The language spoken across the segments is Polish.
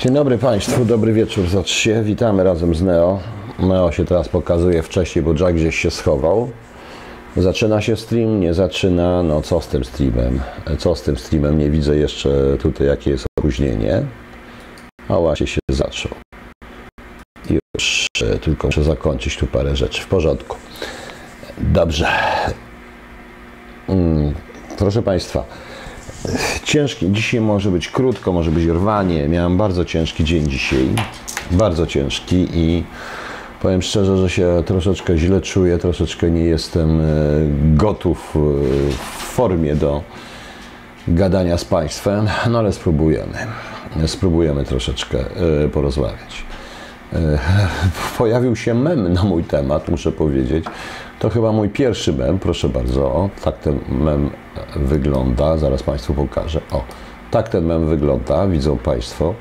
Dzień dobry Państwu, dobry wieczór za. Witamy razem z Neo. Neo się teraz pokazuje wcześniej, bo Jack gdzieś się schował. Zaczyna się stream, nie zaczyna. No co z tym streamem? Co z tym streamem? Nie widzę jeszcze tutaj jakie jest opóźnienie. A właśnie się zaczął. Już e, tylko muszę zakończyć tu parę rzeczy. W porządku. Dobrze. Mm, proszę Państwa. Ciężki, dzisiaj może być krótko, może być rwanie. Miałem bardzo ciężki dzień dzisiaj, bardzo ciężki i powiem szczerze, że się troszeczkę źle czuję, troszeczkę nie jestem e, gotów e, w formie do gadania z Państwem, no ale spróbujemy. Spróbujemy troszeczkę e, porozmawiać. Pojawił się mem na mój temat, muszę powiedzieć. To chyba mój pierwszy mem, proszę bardzo. O, tak ten mem wygląda. Zaraz Państwu pokażę. O, tak ten mem wygląda, widzą Państwo.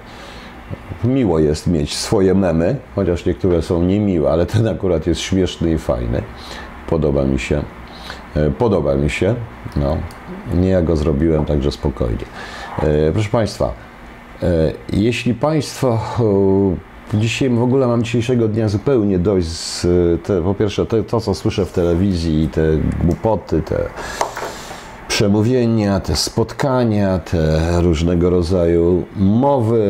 Miło jest mieć swoje memy, chociaż niektóre są niemiłe, ale ten akurat jest śmieszny i fajny. Podoba mi się. Podoba mi się. No, nie ja go zrobiłem, także spokojnie. Proszę Państwa, jeśli Państwo Dzisiaj w ogóle mam dzisiejszego dnia zupełnie dość z te, po pierwsze te, to, co słyszę w telewizji, te głupoty, te przemówienia, te spotkania, te różnego rodzaju mowy,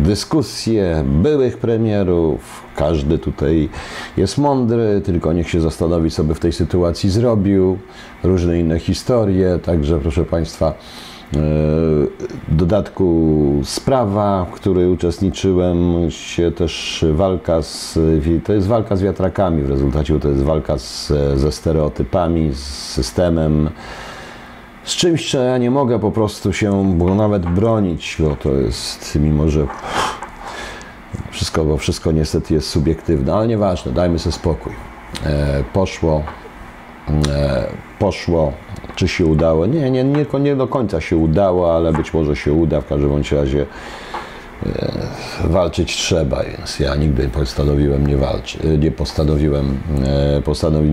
dyskusje byłych premierów. Każdy tutaj jest mądry, tylko niech się zastanowi, co by w tej sytuacji zrobił. Różne inne historie, także proszę Państwa, dodatku sprawa, w której uczestniczyłem, się też walka z, to jest walka z wiatrakami w rezultacie, to jest walka z, ze stereotypami, z systemem, z czymś, czego ja nie mogę po prostu się bo nawet bronić, bo to jest, mimo że wszystko, bo wszystko niestety jest subiektywne, ale nieważne, dajmy sobie spokój. E, poszło, e, poszło, czy się udało? Nie, nie, nie, nie do końca się udało, ale być może się uda. W każdym bądź razie e, walczyć trzeba, więc ja nigdy postanowiłem nie walczyć, nie postanowiłem, e, postanowi,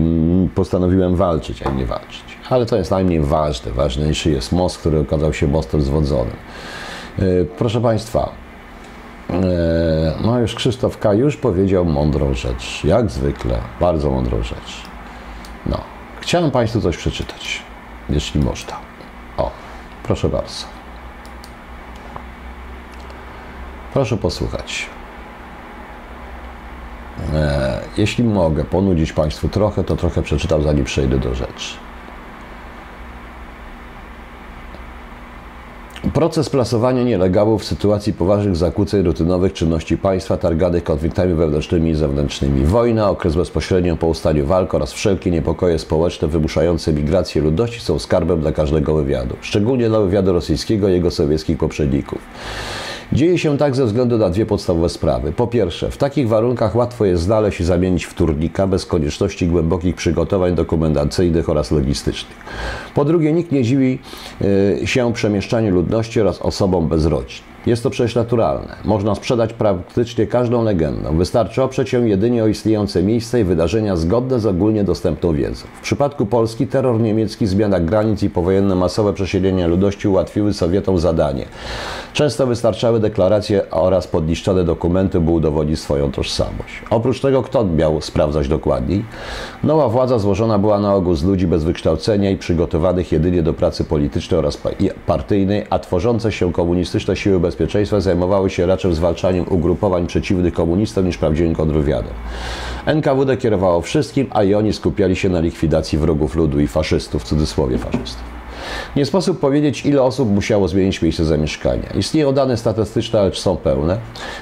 postanowiłem walczyć, a nie walczyć. Ale to jest najmniej ważne. Ważniejszy jest most, który okazał się mostem zwodzonym. E, proszę Państwa, no już Krzysztof K. już powiedział mądrą rzecz, jak zwykle, bardzo mądrą rzecz. No, chciałem Państwu coś przeczytać jeśli można. O, proszę bardzo. Proszę posłuchać. E, jeśli mogę ponudzić Państwu trochę, to trochę przeczytam, zanim przejdę do rzeczy. Proces plasowania nielegalów w sytuacji poważnych zakłóceń rutynowych czynności państwa targanych konfliktami wewnętrznymi i zewnętrznymi. Wojna, okres bezpośrednio po ustaniu walk oraz wszelkie niepokoje społeczne wymuszające migrację ludności są skarbem dla każdego wywiadu, szczególnie dla wywiadu rosyjskiego i jego sowieckich poprzedników. Dzieje się tak ze względu na dwie podstawowe sprawy. Po pierwsze, w takich warunkach łatwo jest znaleźć i zamienić wtórnika bez konieczności głębokich przygotowań dokumentacyjnych oraz logistycznych. Po drugie, nikt nie dziwi y, się przemieszczaniu ludności oraz osobom bez rodzin. Jest to przecież naturalne. Można sprzedać praktycznie każdą legendę. Wystarczy oprzeć ją jedynie o istniejące miejsca i wydarzenia zgodne z ogólnie dostępną wiedzą. W przypadku Polski terror niemiecki, zmiana granic i powojenne masowe przesiedlenia ludności ułatwiły Sowietom zadanie. Często wystarczały deklaracje oraz podniszczone dokumenty, by udowodnić swoją tożsamość. Oprócz tego, kto miał sprawdzać dokładniej? Nowa władza złożona była na ogół z ludzi bez wykształcenia i przygotowanych jedynie do pracy politycznej oraz partyjnej, a tworzące się komunistyczne siły bez bezpieczeństwa zajmowały się raczej zwalczaniem ugrupowań przeciwnych komunistom niż prawdziwym kontrwywiadem. NKWD kierowało wszystkim, a i oni skupiali się na likwidacji wrogów ludu i faszystów, w cudzysłowie faszystów. Nie sposób powiedzieć, ile osób musiało zmienić miejsce zamieszkania. Istnieją dane statystyczne, lecz są pełne.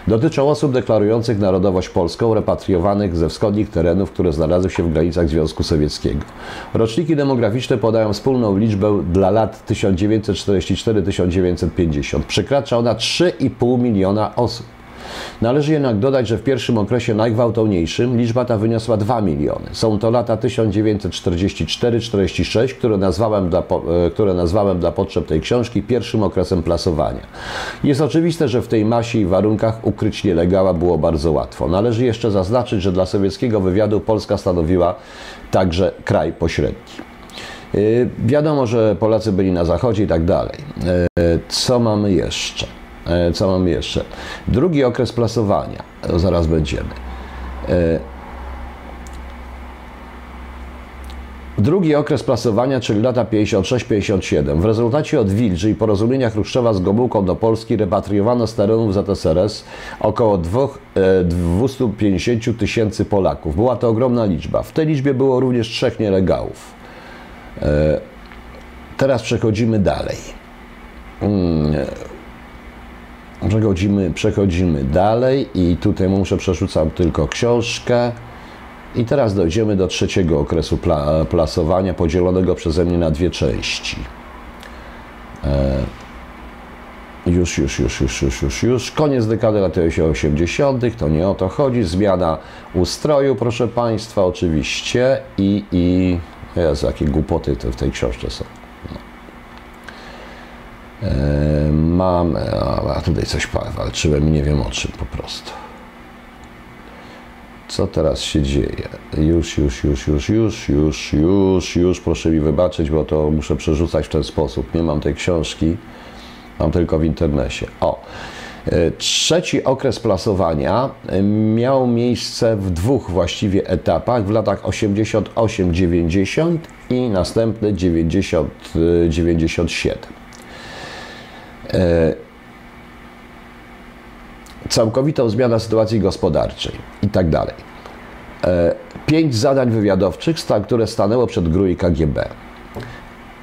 Dotyczą osób deklarujących narodowość polską, repatriowanych ze wschodnich terenów, które znalazły się w granicach Związku Sowieckiego. Roczniki demograficzne podają wspólną liczbę dla lat 1944-1950. Przekracza ona 3,5 miliona osób. Należy jednak dodać, że w pierwszym okresie najgwałtowniejszym liczba ta wyniosła 2 miliony. Są to lata 1944-46, które nazwałem, dla, e, które nazwałem dla potrzeb tej książki pierwszym okresem plasowania. Jest oczywiste, że w tej masie i warunkach ukryć nielegała było bardzo łatwo. Należy jeszcze zaznaczyć, że dla sowieckiego wywiadu Polska stanowiła także kraj pośredni. E, wiadomo, że Polacy byli na zachodzie i tak dalej. E, co mamy jeszcze? E, Co mamy jeszcze? Drugi okres plasowania. E, Zaraz będziemy. E, Drugi okres plasowania, czyli lata 56-57. W rezultacie odwilży i porozumienia Chruszczowa z Gomułką do Polski repatriowano z terenów ZSRS około dwóch, e, 250 tysięcy Polaków. Była to ogromna liczba. W tej liczbie było również trzech nielegałów. Teraz przechodzimy dalej. Przechodzimy, przechodzimy dalej i tutaj muszę przerzucam tylko książkę. I teraz dojdziemy do trzeciego okresu pla, plasowania, podzielonego przeze mnie na dwie części. E, już, już, już, już, już, już, już. Koniec dekady lat 80., to nie o to chodzi. Zmiana ustroju, proszę Państwa, oczywiście. I, i Jezu, jakie głupoty to w tej książce są. E, mam, a, a tutaj coś walczyłem nie wiem o czym po prostu. Co teraz się dzieje? Już, już, już, już, już, już, już, już, proszę mi wybaczyć, bo to muszę przerzucać w ten sposób. Nie mam tej książki, mam tylko w internecie. O, e, trzeci okres plasowania e, miał miejsce w dwóch właściwie etapach, w latach 88-90 i następny 90-97 całkowitą zmianę sytuacji gospodarczej i tak dalej. E, Pięć zadań wywiadowczych, które stanęło przed GRU i KGB.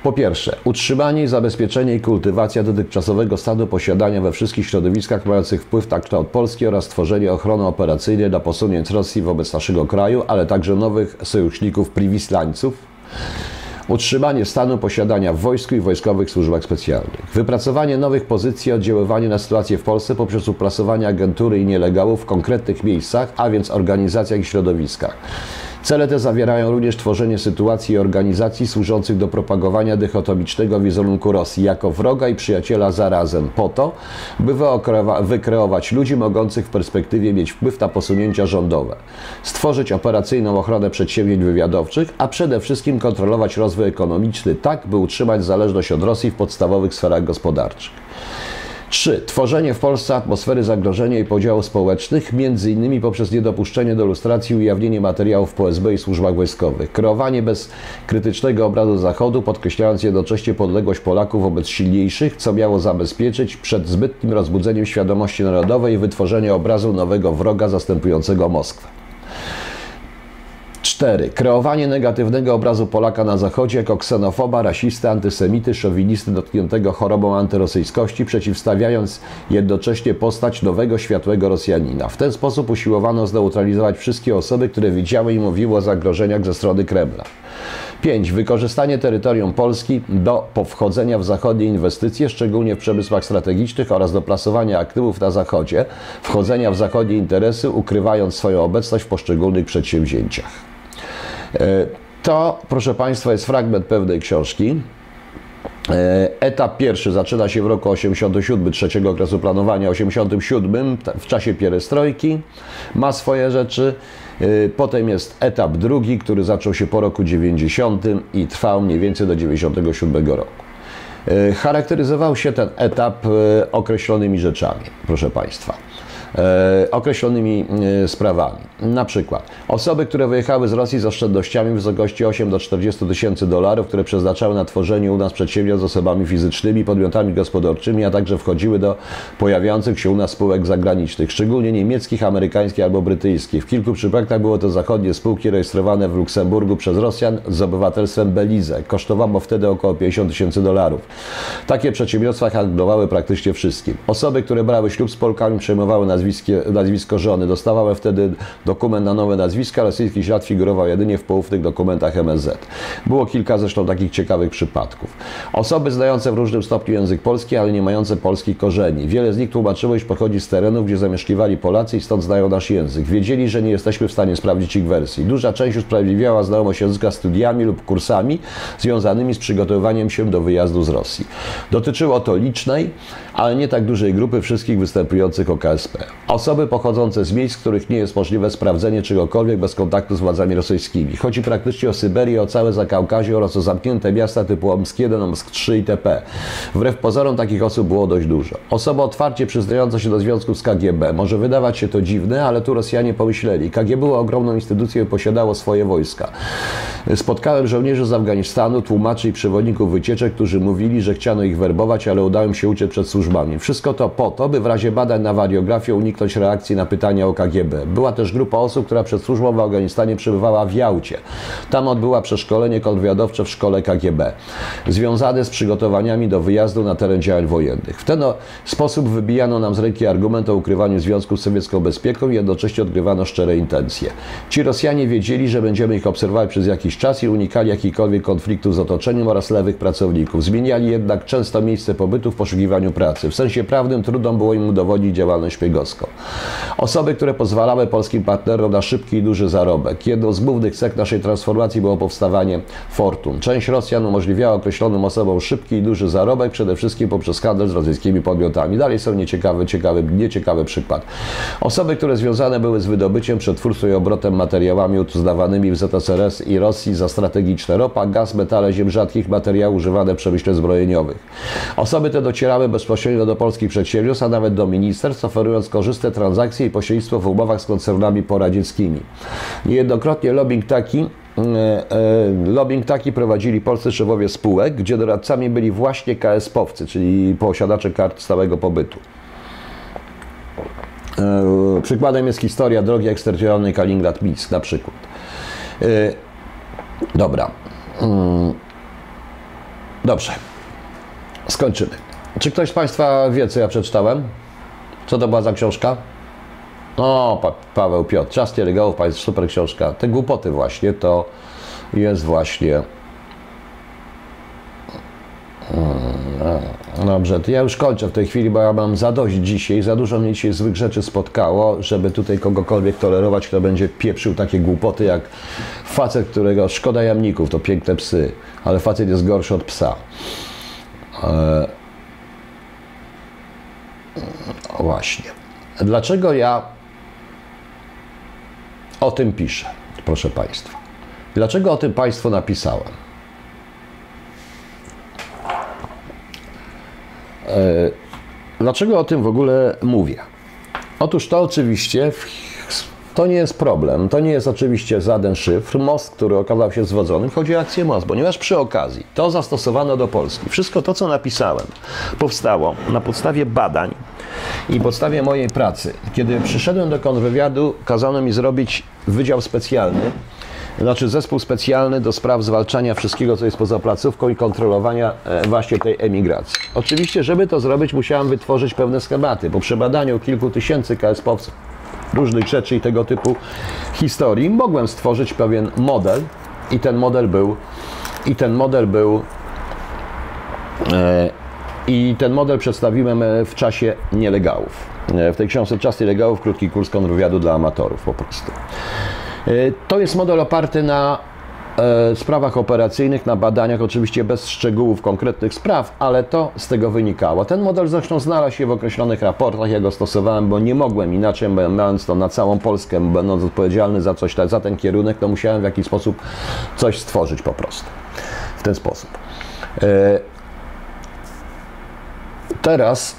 Po pierwsze, utrzymanie zabezpieczenie i kultywacja dotychczasowego stanu posiadania we wszystkich środowiskach mających wpływ na kształt Polski oraz tworzenie ochrony operacyjnej dla posunięć Rosji wobec naszego kraju, ale także nowych sojuszników priwislańców, Utrzymanie stanu posiadania w wojsku i wojskowych służbach specjalnych. Wypracowanie nowych pozycji i oddziaływanie na sytuację w Polsce poprzez uplasowanie agentury i nielegalów w konkretnych miejscach, a więc organizacjach i środowiskach. Cele te zawierają również tworzenie sytuacji i organizacji służących do propagowania dychotomicznego wizerunku Rosji jako wroga i przyjaciela zarazem, po to, by wykreować ludzi mogących w perspektywie mieć wpływ na posunięcia rządowe, stworzyć operacyjną ochronę przedsięwzięć wywiadowczych, a przede wszystkim kontrolować rozwój ekonomiczny tak, by utrzymać zależność od Rosji w podstawowych sferach gospodarczych. 3. Tworzenie w Polsce atmosfery zagrożenia i podziałów społecznych, m.in. poprzez niedopuszczenie do lustracji i ujawnienie materiałów po SB i służbach wojskowych. Kreowanie bezkrytycznego obrazu Zachodu, podkreślając jednocześnie podległość Polaków wobec silniejszych, co miało zabezpieczyć przed zbytnim rozbudzeniem świadomości narodowej i wytworzenie obrazu nowego wroga zastępującego Moskwę. 4. Kreowanie negatywnego obrazu Polaka na Zachodzie jako ksenofoba, rasisty, antysemity, szowinisty dotkniętego chorobą antyrosyjskości, przeciwstawiając jednocześnie postać nowego, światłego Rosjanina. W ten sposób usiłowano zneutralizować wszystkie osoby, które widziały i mówiły o zagrożeniach ze strony Kremla. 5. Wykorzystanie terytorium Polski do powchodzenia w zachodnie inwestycje, szczególnie w przemysłach strategicznych oraz do plasowania aktywów na Zachodzie, wchodzenia w zachodnie interesy, ukrywając swoją obecność w poszczególnych przedsięwzięciach. E, To, proszę Państwa, jest fragment pewnej książki. E, Etap pierwszy zaczyna się w roku 87, trzeciego okresu planowania, 87, ta- w czasie pierestrojki, ma swoje rzeczy. E, Potem jest etap drugi, który zaczął się po roku 90 i trwał mniej więcej do 97 roku. Charakteryzował się ten etap określonymi rzeczami, proszę Państwa. E, określonymi e, sprawami. Na przykład osoby, które wyjechały z Rosji z oszczędnościami w wysokości 8 do 40 tysięcy dolarów, które przeznaczały na tworzenie u nas przedsiębiorstw z osobami fizycznymi, podmiotami gospodarczymi, a także wchodziły do pojawiających się u nas spółek zagranicznych, szczególnie niemieckich, amerykańskich albo brytyjskich. W kilku przypadkach były to zachodnie spółki rejestrowane w Luksemburgu przez Rosjan z obywatelstwem Belize. Kosztowało wtedy około 50 tysięcy dolarów. Takie przedsiębiorstwa handlowały praktycznie wszystkim. Osoby, które brały ślub z Polkami, przejmowały nazwiskie, nazwisko żony, dostawały wtedy dokument na nowe nazwiska, rosyjski ślad figurował jedynie w poufnych dokumentach MSZ. Było kilka zresztą takich ciekawych przypadków. Osoby znające w różnym stopniu język polski, ale nie mające polskich korzeni. Wiele z nich tłumaczyło, iż pochodzi z terenów, gdzie zamieszkiwali Polacy i stąd znają nasz język. Wiedzieli, że nie jesteśmy w stanie sprawdzić ich wersji. Duża część usprawiedliwiała znajomość języka studiami lub kursami związanymi z przygotowywaniem się do wyjazdu z Rosji. Dotyczyło to licznej, ale nie tak dużej grupy wszystkich występujących o KSP. Osoby pochodzące z miejsc, w których nie jest możliwe sprawdzenie czegokolwiek bez kontaktu z władzami rosyjskimi. Chodzi praktycznie o Syberię, o całe Zakaukazie oraz o zamknięte miasta typu Omsk 1, Omsk 3 itp. Wbrew pozorom takich osób było dość dużo. Osoba otwarcie przyznająca się do związku z KGB. Może wydawać się to dziwne, ale tu Rosjanie pomyśleli. KGB była ogromną instytucją i posiadało swoje wojska. Spotkałem żołnierzy z Afganistanu, tłumaczy i przewodników wycieczek, którzy mówili, że chciano ich werbować, ale udało im się uciec przed służbami. Wszystko to po to, by w razie badań na wariografię uniknąć reakcji na pytania o KGB. Była też grupa osób, która przed służbą w Afganistanie przebywała w Jałcie. Tam odbyła przeszkolenie kontrwywiadowcze w szkole KGB, związane z przygotowaniami do wyjazdu na teren działań wojennych. W ten sposób wybijano nam z ręki argument o ukrywaniu związku z sowiecką bezpieką i jednocześnie odgrywano szczere intencje. Ci Rosjanie wiedzieli, że będziemy ich obserwować przez jakiś czas i unikali jakichkolwiek konfliktów z otoczeniem oraz lewych pracowników. Zmieniali jednak często miejsce pobytu w poszukiwaniu pracy. W sensie prawnym trudno było im udowodnić działalność szpiegowską. Osoby, które pozwalały polskim partnerom na szybki i duży zarobek. Jedną z głównych cech naszej transformacji było powstawanie fortun. Część Rosjan umożliwiała określonym osobom szybki i duży zarobek, przede wszystkim poprzez handel z rosyjskimi podmiotami. Dalej są nieciekawy, ciekawy, nieciekawy przykład. Osoby, które związane były z wydobyciem, przetwórstwem i obrotem materiałami uznawanymi w ZSRS i Rosji za strategiczne. Ropa, gaz, metale, ziem rzadkich, materiały używane w przemyśle zbrojeniowych. Osoby te docierały bezpośrednio do polskich przedsiębiorstw, a nawet do ministerstw, oferując korzystne transakcje i pośrednictwo w umowach z koncernami poradzieckimi. Niejednokrotnie lobbying taki e, e, Lobbying taki prowadzili polscy szefowie spółek, gdzie doradcami byli właśnie KSP-owcy, czyli posiadacze kart stałego pobytu. E, przykładem jest historia drogi eksterytorialnej Kaliningrad-Minsk na przykład. Dobra. Mm. Dobrze. Skończymy. Czy ktoś z Państwa wie, co ja przeczytałem? Co to była za książka? O, pa Paweł Piotr, Czas Tielegałów, Państwa, super książka. Te głupoty właśnie, to jest właśnie... Hmm, dobrze, to ja już kończę w tej chwili, bo ja mam za dość dzisiaj, za dużo mnie dzisiaj złych rzeczy spotkało, żeby tutaj kogokolwiek tolerować, kto będzie pieprzył takie głupoty jak facet, którego szkoda jamników, to piękne psy, ale facet jest gorszy od psa. E... Właśnie. Dlaczego ja o tym piszę, proszę Państwa? Dlaczego o tym Państwu napisałem? E, dlaczego o tym w ogóle mówię? Otóż to oczywiście to nie jest problem. To nie jest oczywiście żaden szyfr. Most, który okazał się zwodzony, chodzi o akcję most, ponieważ przy okazji to zastosowano do Polski. Wszystko to, co napisałem, powstało na podstawie badań i podstawie mojej pracy. Kiedy przyszedłem do kontrwywiadu, kazano mi zrobić wydział specjalny, znaczy zespół specjalny do spraw zwalczania wszystkiego, co jest poza placówką i kontrolowania e, właśnie tej emigracji. Oczywiście, żeby to zrobić, musiałem wytworzyć pewne schematy. Po przebadaniu kilku tysięcy KSP-owców, różnych rzeczy i tego typu historii, mogłem stworzyć pewien model i ten model był i ten model był e, i ten model przedstawiłem e, w czasie nielegałów. E, w tej książce Czas nielegałów, krótki kurs kontrwywiadu dla amatorów po prostu. E, to jest model oparty na sprawach operacyjnych, na badaniach, oczywiście bez szczegółów konkretnych spraw, ale to z tego wynikało. Ten model zresztą znalazł się w określonych raportach, ja go stosowałem, bo nie mogłem inaczej, mając to na całą Polskę, będąc odpowiedzialny za coś, za ten kierunek, to musiałem w jakiś sposób coś stworzyć po prostu. W ten sposób. Teraz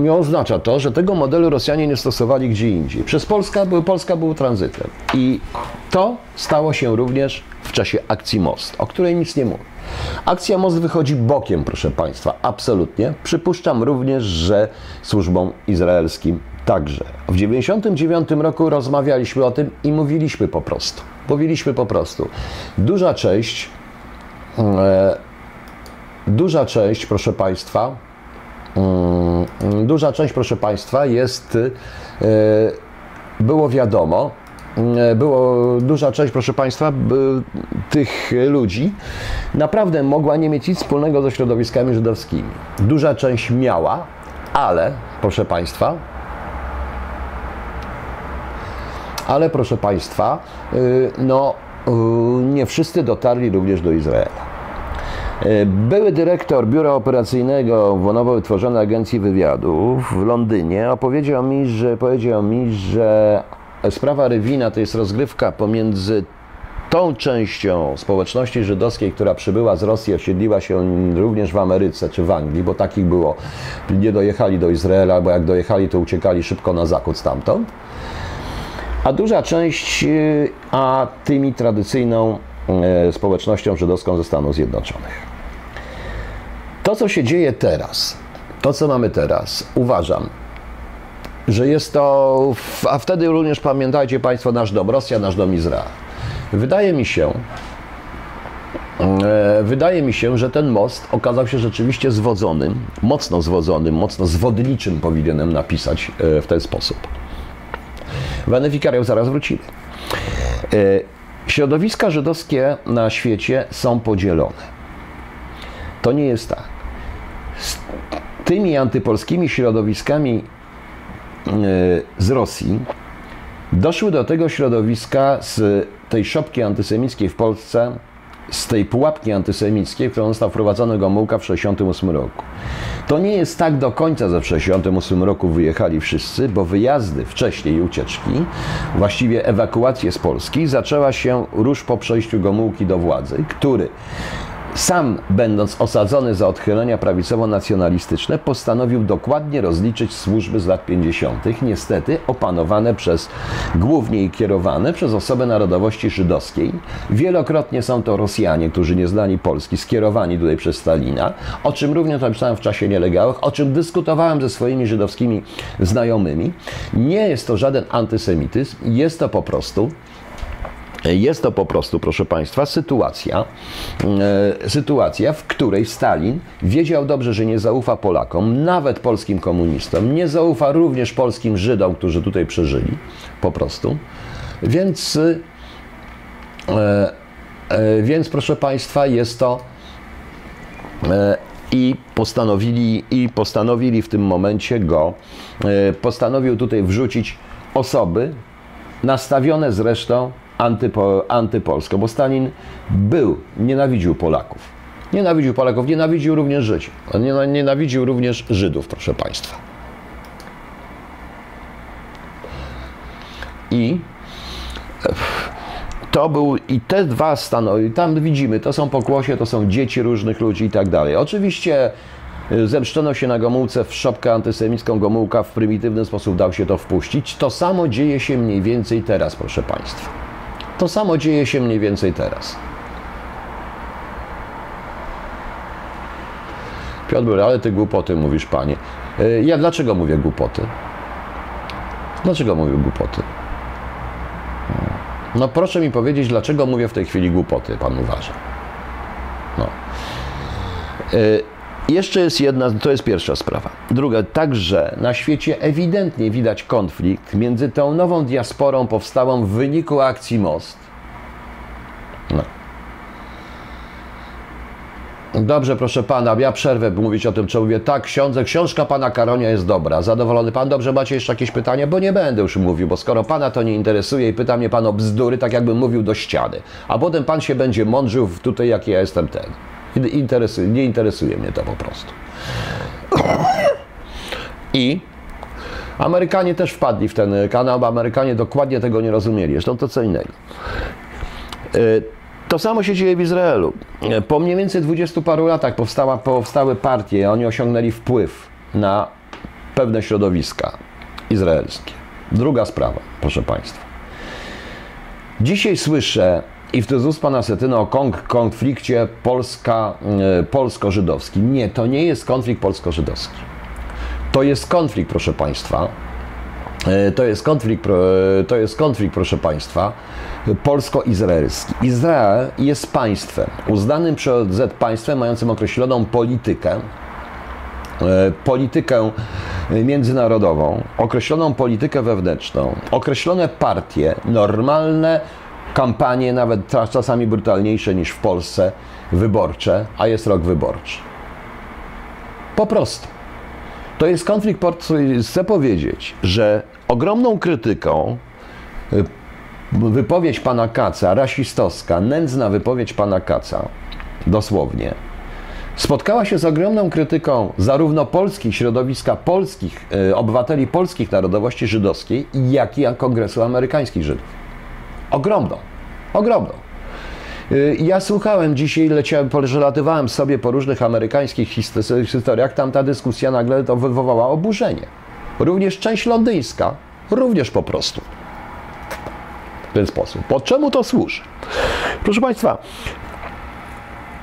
nie oznacza to, że tego modelu Rosjanie nie stosowali gdzie indziej. Przez Polska, Polska był tranzytem. I to stało się również w czasie akcji Most, o której nic nie mówię. Akcja Most wychodzi bokiem, proszę Państwa, absolutnie. Przypuszczam również, że służbom izraelskim także. W 1999 roku rozmawialiśmy o tym i mówiliśmy po prostu. Mówiliśmy po prostu. Duża część e, Duża część, proszę Państwa, duża część, proszę Państwa, jest, e, było wiadomo, e, było duża część, proszę Państwa, tych ludzi naprawdę mogła nie mieć nic wspólnego ze środowiskami żydowskimi. Duża część miała, ale, proszę Państwa, ale proszę Państwa, y, no, y, nie wszyscy dotarli również do Izraela. E, były dyrektor biura operacyjnego w nowo wytworzonej agencji wywiadu w Londynie opowiedział mi, że powiedział mi, że sprawa Rywina to jest rozgrywka pomiędzy tą częścią społeczności żydowskiej, która przybyła z Rosji, osiedliła się również w Ameryce czy w Anglii, bo takich było, nie dojechali do Izraela, bo jak dojechali, to uciekali szybko na zachód stamtąd. A duża część, y, a tymi tradycyjną y, społecznością żydowską ze Stanów Zjednoczonych. To, co się dzieje teraz, to, co mamy teraz, uważam, że jest to, a wtedy również pamiętajcie Państwo, nasz dom Rosja, nasz dom Izrael. Wydaje mi się, e, wydaje mi się, że ten most okazał się rzeczywiście zwodzonym, mocno zwodzonym, mocno zwodniczym powinienem napisać e, w ten sposób. Wenefikarią zaraz wrócimy. E, środowiska żydowskie na świecie są podzielone. To nie jest tak. Tymi antypolskimi środowiskami z Rosji doszły do tego środowiska z tej szopki antysemickiej w Polsce, z tej pułapki antysemickiej, którą został wprowadzony Gomułka w 1968 roku. To nie jest tak do końca, że w 1968 roku wyjechali wszyscy, bo wyjazdy wcześniej ucieczki, właściwie ewakuację z Polski, zaczęła się już po przejściu Gomułki do władzy, który sam, będąc osadzony za odchylenia prawicowo-nacjonalistyczne, postanowił dokładnie rozliczyć służby z lat 50., niestety opanowane przez, głównie i kierowane przez osoby narodowości żydowskiej. Wielokrotnie są to Rosjanie, którzy nie znali Polski, skierowani tutaj przez Stalina, o czym również napisałem w czasie nielegalnych, o czym dyskutowałem ze swoimi żydowskimi znajomymi. Nie jest to żaden antysemityzm, jest to po prostu jest to po prostu, proszę Państwa, sytuacja, e, sytuacja, w której Stalin wiedział dobrze, że nie zaufa Polakom, nawet polskim komunistom, nie zaufa również polskim Żydom, którzy tutaj przeżyli, po prostu. Więc, e, e, więc proszę Państwa, jest to i postanowili, i postanowili w tym momencie go, postanowił tutaj wrzucić osoby nastawione zresztą antypo, antypolską, bo Stalin był, nienawidził Polaków. Nienawidził Polaków, nienawidził również. Nienawidził również Żydów, proszę Państwa. I to był, i te dwa stanowiska, tam widzimy, to są pokłosie, to są dzieci różnych ludzi i tak dalej. Oczywiście y, zemszczono się na Gomułce w szopkę antysemicką, Gomułka w prymitywny sposób dał się to wpuścić. To samo dzieje się mniej więcej teraz, proszę Państwa. To samo dzieje się mniej więcej teraz. Piotr, ale ty głupoty mówisz, panie. E, ja dlaczego mówię głupoty? Dlaczego mówię głupoty? No proszę mi powiedzieć, dlaczego mówię w tej chwili głupoty, pan uważa. No. E, jeszcze jest jedna, to jest pierwsza sprawa. Druga, także na świecie ewidentnie widać konflikt między tą nową diasporą powstałą w wyniku akcji Most. No. Dobrze, proszę pana, ja przerwę mówić o tym, co mówię. Tak, książka pana Karonia jest dobra. Zadowolony pan? Dobrze, macie jeszcze jakieś pytania? Bo nie będę już mówił, bo skoro pana to nie interesuje i pyta mnie pan o bzdury, tak jakbym mówił do ściany. A potem pan się będzie mądrzył tutaj, jaki ja jestem ten. Nie interesuje mnie to po prostu. I Amerykanie też wpadli w ten kanał, bo Amerykanie dokładnie tego nie rozumieli. Zresztą to co innego. E, to samo się dzieje w Izraelu. Po mniej więcej 20 paru latach powstała, powstały partie, oni osiągnęli wpływ na pewne środowiska izraelskie. Druga sprawa, proszę Państwa. Dzisiaj słyszę i w ust pana o konflikcie Polska, e, polsko-żydowski. Nie, to nie jest konflikt polsko-żydowski. To jest konflikt, proszę Państwa. E, to jest konflikt, e, to jest konflikt, proszę Państwa, polsko-izraelski. Izrael jest państwem, uznanym przez ONZ państwem mającym określoną politykę, politykę międzynarodową, określoną politykę wewnętrzną, określone partie, normalne kampanie, nawet czasami brutalniejsze niż w Polsce, wyborcze, a jest rok wyborczy. Po prostu. To jest konflikt, chcę powiedzieć, że ogromną krytyką y, wypowiedź pana Kaca, rasistowska, nędzna wypowiedź pana Kaca, dosłownie, spotkała się z ogromną krytyką zarówno polskich, środowiska polskich, y, obywateli polskich narodowości żydowskiej, jak i Kongresu Amerykańskich Żydów. Ogromną, ogromną. Y, Ja słuchałem dzisiaj, leciałem, przelatywałem sobie po różnych amerykańskich his- historiach, tam ta dyskusja nagle to wywołała oburzenie. Również część londyńska, również po prostu. W ten sposób. Po czemu to służy? Proszę Państwa,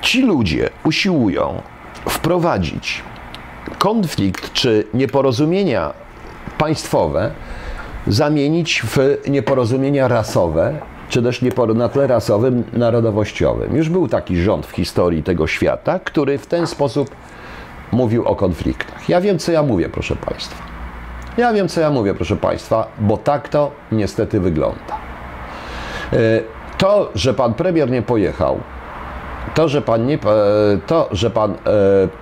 ci ludzie usiłują wprowadzić konflikt czy nieporozumienia państwowe zamienić w nieporozumienia rasowe, czy też na tle rasowym, narodowościowym. Już był taki rząd w historii tego świata, który w ten sposób mówił o konfliktach. Ja wiem, co ja mówię, proszę Państwa. Ja wiem, co ja mówię, proszę Państwa, bo tak to niestety wygląda. E, To, że pan premier nie pojechał, to, że pan, nie, e, to, że pan e,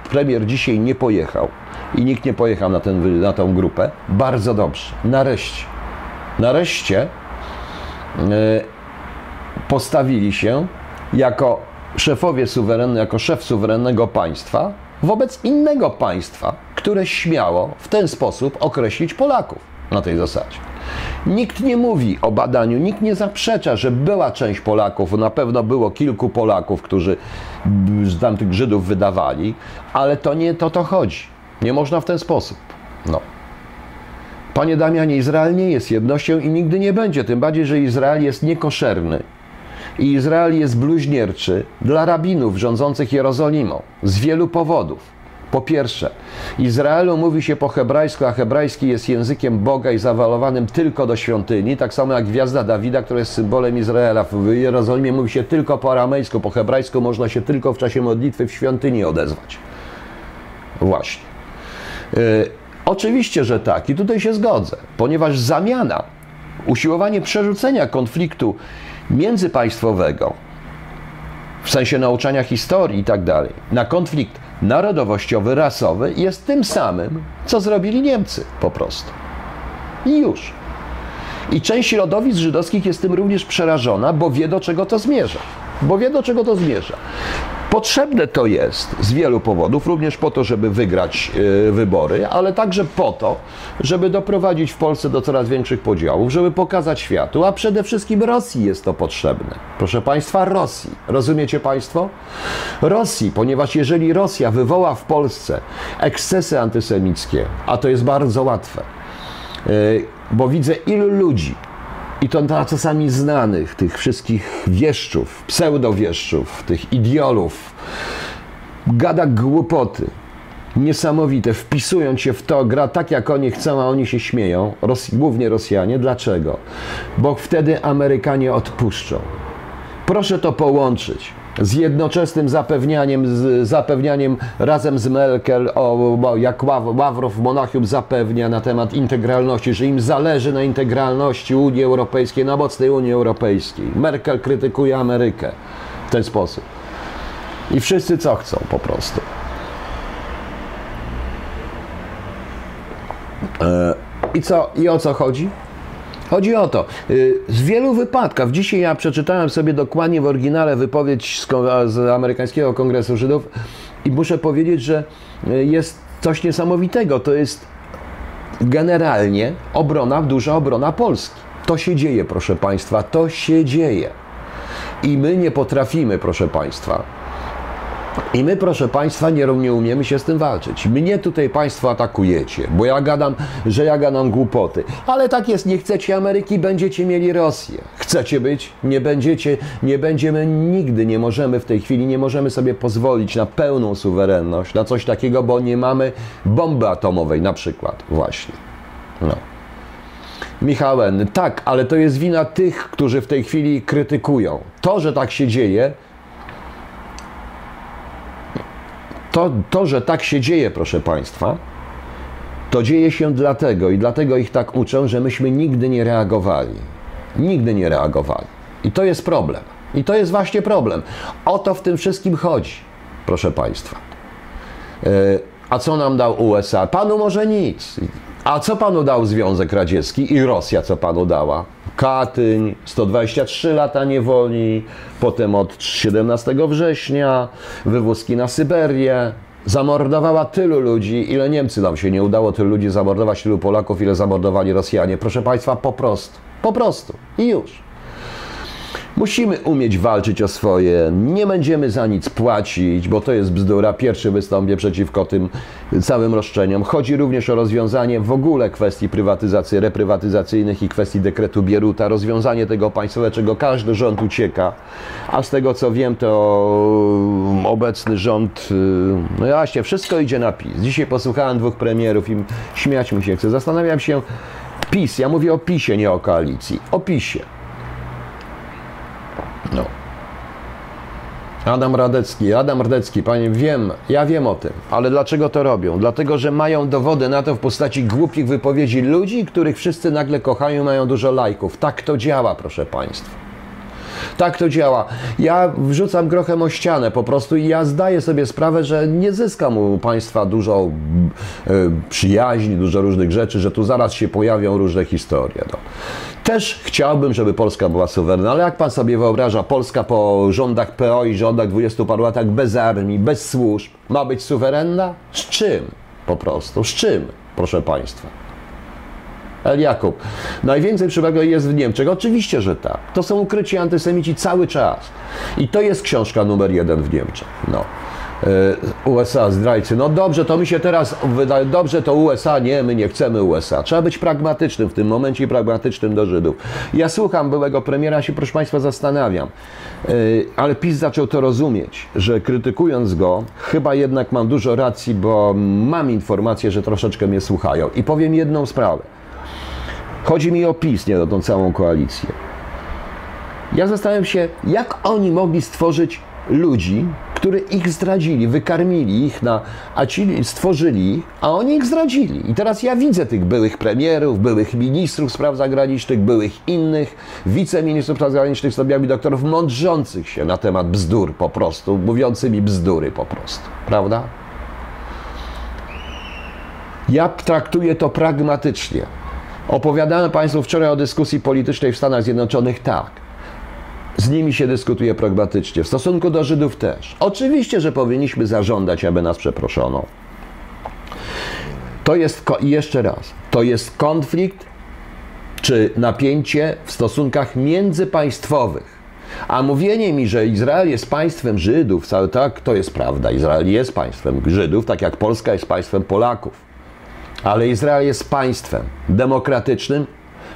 premier dzisiaj nie pojechał i nikt nie pojechał na, ten, na tę grupę, bardzo dobrze. Nareszcie, nareszcie e, postawili się jako szefowie jako szef suwerennego państwa wobec innego państwa, które śmiało w ten sposób określić Polaków na tej zasadzie. Nikt nie mówi o badaniu, nikt nie zaprzecza, że była część Polaków, na pewno było kilku Polaków, którzy z tamtych Żydów wydawali, ale to nie to to chodzi. Nie można w ten sposób. Panie Damianie, Izrael nie jest jednością i nigdy nie będzie, tym bardziej, że Izrael jest niekoszerny. I Izrael jest bluźnierczy dla rabinów rządzących Jerozolimą z wielu powodów. Po pierwsze, Izraelu mówi się po hebrajsku, a hebrajski jest językiem Boga i zawalowanym tylko do świątyni, tak samo jak gwiazda Dawida, która jest symbolem Izraela. W Jerozolimie mówi się tylko po aramejsku, po hebrajsku można się tylko w czasie modlitwy w świątyni odezwać. Właśnie. Y, oczywiście, że tak, i tutaj się zgodzę, ponieważ zamiana, usiłowanie przerzucenia konfliktu międzypaństwowego, w sensie nauczania historii i tak dalej, na konflikt narodowościowy, rasowy jest tym samym, co zrobili Niemcy po prostu. I już. I część środowisk żydowskich jest tym również przerażona, bo wie do czego to zmierza. Bo wie do czego to zmierza. Potrzebne to jest z wielu powodów, również po to, żeby wygrać y, wybory, ale także po to, żeby doprowadzić w Polsce do coraz większych podziałów, żeby pokazać światu, a przede wszystkim Rosji jest to potrzebne. Proszę Państwa, Rosji. Rozumiecie Państwo? Rosji, ponieważ jeżeli Rosja wywoła w Polsce ekscesy antysemickie, a to jest bardzo łatwe, y, bo widzę ilu ludzi, i to na czasami znanych, tych wszystkich wieszczów, pseudowieszczów, tych idiolów, gada głupoty, niesamowite, wpisując się w to, gra tak jak oni chcą, a oni się śmieją, Ros głównie Rosjanie. Dlaczego? Bo wtedy Amerykanie odpuszczą. Proszę to połączyć z jednoczesnym zapewnianiem, z zapewnianiem razem z Merkel, o, jak Ław- Ławrow w Monachium zapewnia na temat integralności, że im zależy na integralności Unii Europejskiej, na mocnej Unii Europejskiej. Merkel krytykuje Amerykę w ten sposób. I wszyscy co chcą po prostu. E, I co? I o co chodzi? Chodzi o to, y, z wielu wypadków, dzisiaj ja przeczytałem sobie dokładnie w oryginale wypowiedź z, z amerykańskiego Kongresu Żydów i muszę powiedzieć, że y, jest coś niesamowitego. To jest generalnie obrona, duża obrona Polski. To się dzieje, proszę Państwa, to się dzieje. I my nie potrafimy, proszę Państwa, i my, proszę Państwa, nie, nie umiemy się z tym walczyć. Mnie tutaj Państwo atakujecie, bo ja gadam, że ja gadam głupoty. Ale tak jest, nie chcecie Ameryki, będziecie mieli Rosję. Chcecie być? Nie będziecie, nie będziemy nigdy, nie możemy w tej chwili, nie możemy sobie pozwolić na pełną suwerenność, na coś takiego, bo nie mamy bomby atomowej na przykład, właśnie. No. Michałem, tak, ale to jest wina tych, którzy w tej chwili krytykują. To, że tak się dzieje, to, to, że tak się dzieje, proszę Państwa, to dzieje się dlatego i dlatego ich tak uczą, że myśmy nigdy nie reagowali. Nigdy nie reagowali. I to jest problem. I to jest właśnie problem. O to w tym wszystkim chodzi, proszę Państwa. E, A co nam dał USA? Panu może nic. A co panu dał Związek Radziecki i Rosja, co panu dała? Katyń, 123 lata niewoli, potem od 17 września, wywózki na Syberię. Zamordowała tylu ludzi, ile Niemcy nam się nie udało tylu ludzi zamordować, tylu Polaków, ile zamordowali Rosjanie. Proszę Państwa, po prostu, po prostu i już. Musimy umieć walczyć o swoje, nie będziemy za nic płacić, bo to jest bzdura. Pierwszy wystąpię przeciwko tym całym roszczeniom. Chodzi również o rozwiązanie w ogóle kwestii prywatyzacji, reprywatyzacyjnych i kwestii dekretu Bieruta, rozwiązanie tego państwowe, czego każdy rząd ucieka. A z tego co wiem, to obecny rząd, no właśnie, wszystko idzie na PiS. Dzisiaj posłuchałem dwóch premierów i śmiać mi się chce. Zastanawiam się, PiS, ja mówię o PiSie, nie o koalicji, o PiSie. No. Adam Radecki, Adam Radecki, panie, wiem, ja wiem o tym, ale dlaczego to robią? Dlatego, że mają dowody na to w postaci głupich wypowiedzi ludzi, których wszyscy nagle kochają, mają dużo lajków. Tak to działa, proszę państwa. Tak to działa. Ja wrzucam grochem o ścianę po prostu i ja zdaję sobie sprawę, że nie zyskam u Państwa dużo y, przyjaźni, dużo różnych rzeczy, że tu zaraz się pojawią różne historie. No. Też chciałbym, żeby Polska była suwerenna, ale jak Pan sobie wyobraża, Polska po rządach PO i rządach 20 paru latach bez armii, bez służb, ma być suwerenna? Z czym? Po prostu. Z czym, proszę Państwa? El Jakub. Najwięcej przewagi jest w Niemczech. Oczywiście, że tak. To są ukryci antysemici cały czas. I to jest książka numer jeden w Niemczech. No. E, USA, zdrajcy. No dobrze, to mi się teraz wydaje, dobrze to USA, nie, my nie chcemy USA. Trzeba być pragmatycznym w tym momencie i pragmatycznym do Żydów. Ja słucham byłego premiera, się proszę Państwa zastanawiam, e, ale PiS zaczął to rozumieć, że krytykując go, chyba jednak mam dużo racji, bo mam informację, że troszeczkę mnie słuchają. I powiem jedną sprawę. Chodzi mi o PiS, nie o tą całą koalicję. Ja zastanawiam się, jak oni mogli stworzyć ludzi, którzy ich zdradzili, wykarmili ich na, a ci stworzyli, a oni ich zdradzili. I teraz ja widzę tych byłych premierów, byłych ministrów spraw zagranicznych, byłych innych wiceministrów spraw zagranicznych, stopniami doktorów, mądrzących się na temat bzdur po prostu, mówiącymi bzdury po prostu, prawda? Ja traktuję to pragmatycznie. Opowiadałem Państwu wczoraj o dyskusji politycznej w Stanach Zjednoczonych tak. Z nimi się dyskutuje pragmatycznie. W stosunku do Żydów też. Oczywiście, że powinniśmy zażądać, aby nas przeproszono. To jest, jeszcze raz, to jest konflikt czy napięcie w stosunkach międzypaństwowych. A mówienie mi, że Izrael jest państwem Żydów, tak, to jest prawda. Izrael jest państwem Żydów, tak jak Polska jest państwem Polaków. Ale Izrael jest państwem demokratycznym,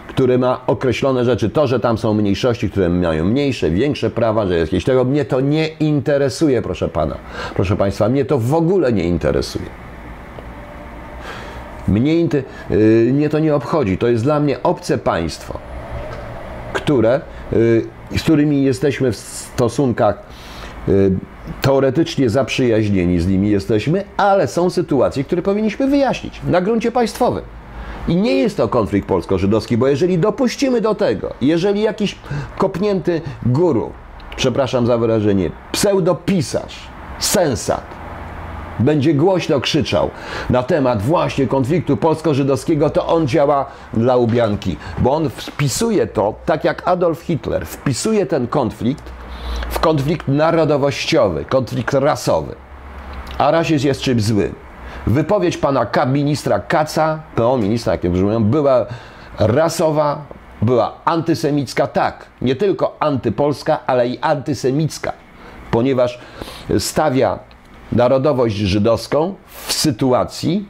który ma określone rzeczy. To, że tam są mniejszości, które mają mniejsze, większe prawa, że jest jakieś tego, mnie to nie interesuje, proszę pana. Proszę państwa, mnie to w ogóle nie interesuje. Mnie, yy, mnie to nie obchodzi. To jest dla mnie obce państwo, które, yy, z którymi jesteśmy w stosunkach yy, teoretycznie zaprzyjaźnieni z nimi jesteśmy, ale są sytuacje, które powinniśmy wyjaśnić na gruncie państwowym. I nie jest to konflikt polsko-żydowski, bo jeżeli dopuścimy do tego, jeżeli jakiś kopnięty guru, przepraszam za wyrażenie, pseudopisarz, sensat, będzie głośno krzyczał na temat właśnie konfliktu polsko-żydowskiego, to on działa dla ubianki, bo on wpisuje to, tak jak Adolf Hitler wpisuje ten konflikt w konflikt narodowościowy, konflikt rasowy. A rasizm jest czymś złym. Wypowiedź pana ministra Kaca, PO ministra, jak rozumiem, była rasowa, była antysemicka, tak, nie tylko antypolska, ale i antysemicka, ponieważ stawia narodowość żydowską w sytuacji,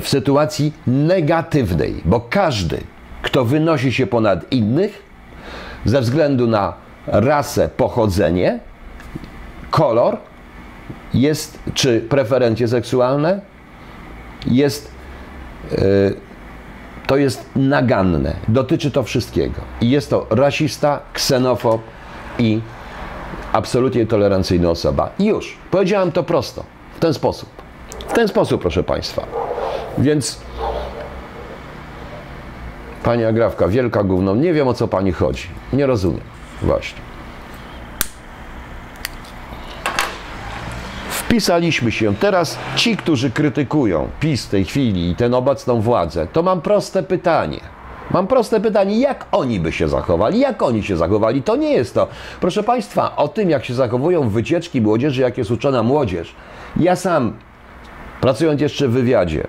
w sytuacji negatywnej, bo każdy, kto wynosi się ponad innych, ze względu na rasę, pochodzenie, kolor jest, czy preferencje seksualne, jest, yy, to jest naganne. Dotyczy to wszystkiego. I jest to rasista, ksenofob i absolutnie tolerancyjna osoba. I już, powiedziałem to prosto, w ten sposób. W ten sposób, proszę Państwa. Więc Pani Agrawka, wielka gówno, nie wiem o co Pani chodzi. Nie rozumiem. Właśnie. Wpisaliśmy się. Teraz ci, którzy krytykują PiS w tej chwili i tę obecną władzę, to mam proste pytanie. Mam proste pytanie, jak oni by się zachowali? Jak oni się zachowali? To nie jest to. Proszę Państwa, o tym, jak się zachowują wycieczki młodzieży, jak jest uczona młodzież. Ja sam, pracując jeszcze w wywiadzie,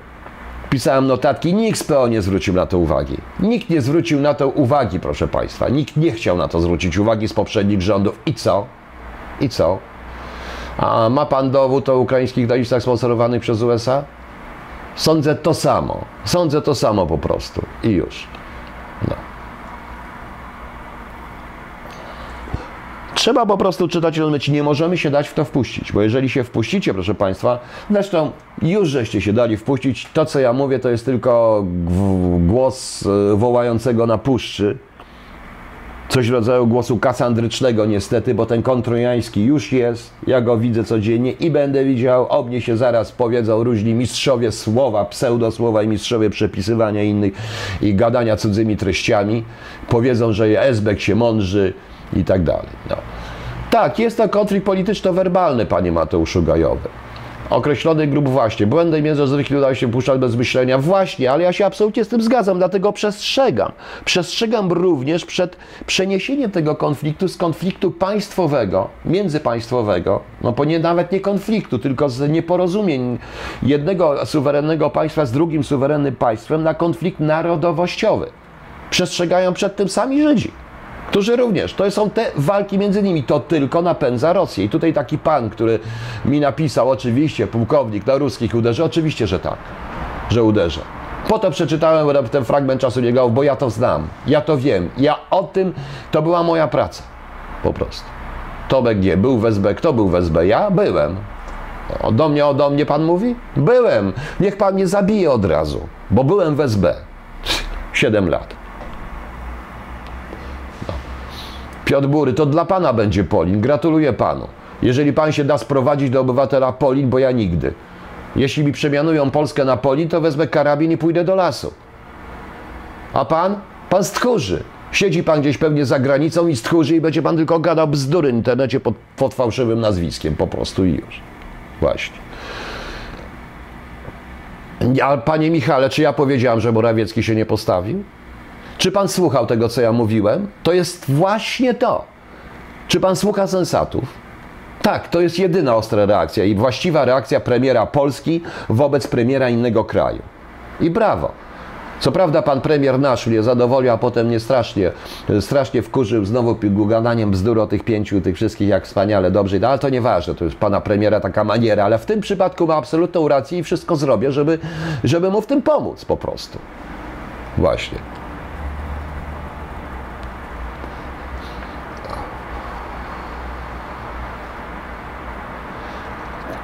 pisałem notatki, nikt z PO nie zwrócił na to uwagi. Nikt nie zwrócił na to uwagi, proszę Państwa. Nikt nie chciał na to zwrócić uwagi z poprzednich rządów. I co? I co? A ma Pan dowód o ukraińskich listach sponsorowanych przez USA? Sądzę to samo. Sądzę to samo po prostu. I już. No. Trzeba po prostu czytać i rozumieć. Nie możemy się dać w to wpuścić, bo jeżeli się wpuścicie, proszę Państwa, zresztą już żeście się dali wpuścić, to co ja mówię to jest tylko głos e, wołającego na puszczy, coś w rodzaju głosu kasandrycznego niestety, bo ten kontrojański już jest, ja go widzę codziennie i będę widział, o mnie się zaraz powiedzą różni mistrzowie słowa, pseudosłowa i mistrzowie przepisywania innych i gadania cudzymi treściami, powiedzą, że Esbek się mądrzy i tak dalej. No. Tak, jest to konflikt polityczno-werbalny, panie Mateuszu Gajowy określonych grup właśnie. Jest, że zwykli udaje się puszczać bez myślenia. Właśnie, ale ja się absolutnie z tym zgadzam, dlatego przestrzegam. Przestrzegam również przed przeniesieniem tego konfliktu z konfliktu państwowego, międzypaństwowego, no bo nie, nawet nie konfliktu, tylko z nieporozumień jednego suwerennego państwa z drugim suwerennym państwem na konflikt narodowościowy. Przestrzegają przed tym sami Żydzi którzy również, to są te walki między nimi, to tylko napędza Rosję. I tutaj taki pan, który mi napisał, oczywiście, pułkownik na ruskich uderzy, oczywiście, że tak, że uderzę. Po to przeczytałem ten fragment czasu niego, bo ja to znam, ja to wiem, ja o tym, to była moja praca, po prostu. Tomek nie był w SB, kto był w SB? Ja byłem. O, do mnie, o do mnie pan mówi? Byłem. Niech pan mnie zabije od razu, bo byłem w SB. Siedem lat. Piotr Bury, to dla pana będzie Polin. Gratuluję panu. Jeżeli pan się da sprowadzić do obywatela Polin, bo ja nigdy. Jeśli mi przemianują Polskę na Polin, to wezmę karabin i pójdę do lasu. A pan? Pan stchórzy. Siedzi pan gdzieś pewnie za granicą i stchórzy i będzie pan tylko gadał bzdury w internecie pod, pod fałszywym nazwiskiem po prostu i już. Właśnie. A panie Michale, czy ja powiedziałem, że Morawiecki się nie postawił? Czy pan słuchał tego, co ja mówiłem? To jest właśnie to. Czy pan słucha sensatów? Tak, to jest jedyna ostra reakcja i właściwa reakcja premiera Polski wobec premiera innego kraju. I brawo. Co prawda pan premier nasz mnie zadowolił, a potem mnie strasznie, strasznie wkurzył znowu gadaniem bzdur o tych pięciu, tych wszystkich, jak wspaniale, dobrze, no, ale to nieważne, to jest pana premiera taka maniera, ale w tym przypadku ma absolutną rację i wszystko zrobię, żeby, żeby mu w tym pomóc po prostu. Właśnie.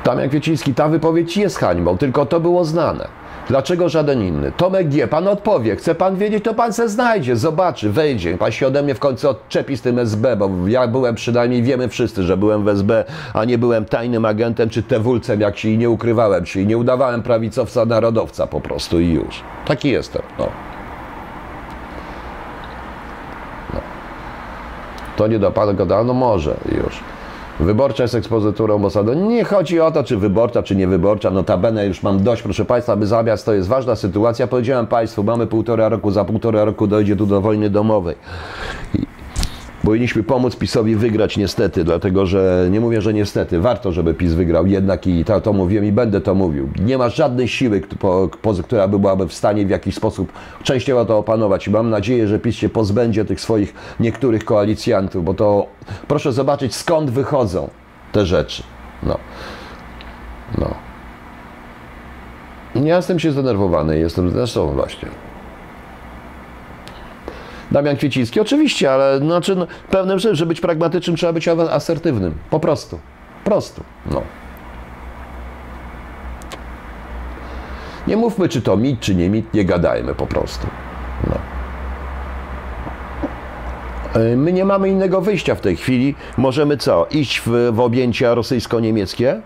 Damian Kwieciński, ta wypowiedź jest hańbą, tylko to było znane. Dlaczego żaden inny? Tomek G. Pan odpowie. Chce pan wiedzieć, to pan se znajdzie, zobaczy, wejdzie. Pan się ode mnie w końcu odczepi z tym SB, bo ja byłem przynajmniej, wiemy wszyscy, że byłem w SB, a nie byłem tajnym agentem czy tewulcem, jak się i nie ukrywałem się i nie udawałem prawicowca, narodowca po prostu i już. Taki jestem, no. no. To nie do pana gada, no może już. Wyborcza jest ekspozyturą Mossadu. Nie chodzi o to, czy wyborcza, czy niewyborcza. Notabene już mam dość, proszę Państwa, aby zamiast to jest ważna sytuacja. Powiedziałem Państwu, mamy półtora roku, za półtora roku dojdzie tu do wojny domowej. Powinniśmy pomóc PiSowi wygrać niestety, dlatego że nie mówię, że niestety, warto, żeby PiS wygrał jednak i to, to mówiłem i będę to mówił. Nie ma żadnej siły, która by byłaby w stanie w jakiś sposób częściowo to opanować i mam nadzieję, że PiS się pozbędzie tych swoich niektórych koalicjantów, bo to proszę zobaczyć skąd wychodzą te rzeczy. No. No. Ja jestem się zdenerwowany, jestem zresztą właśnie. Damian Kwieciński. Oczywiście, ale znaczy, no, pewnym, żeby być pragmatycznym, trzeba być asertywnym. Po prostu. Prostu. No. Nie mówmy, czy to mit, czy nie mit, nie gadajmy po prostu. No. E, my nie mamy innego wyjścia w tej chwili. Możemy co? Iść w, w objęcia rosyjsko-niemieckie?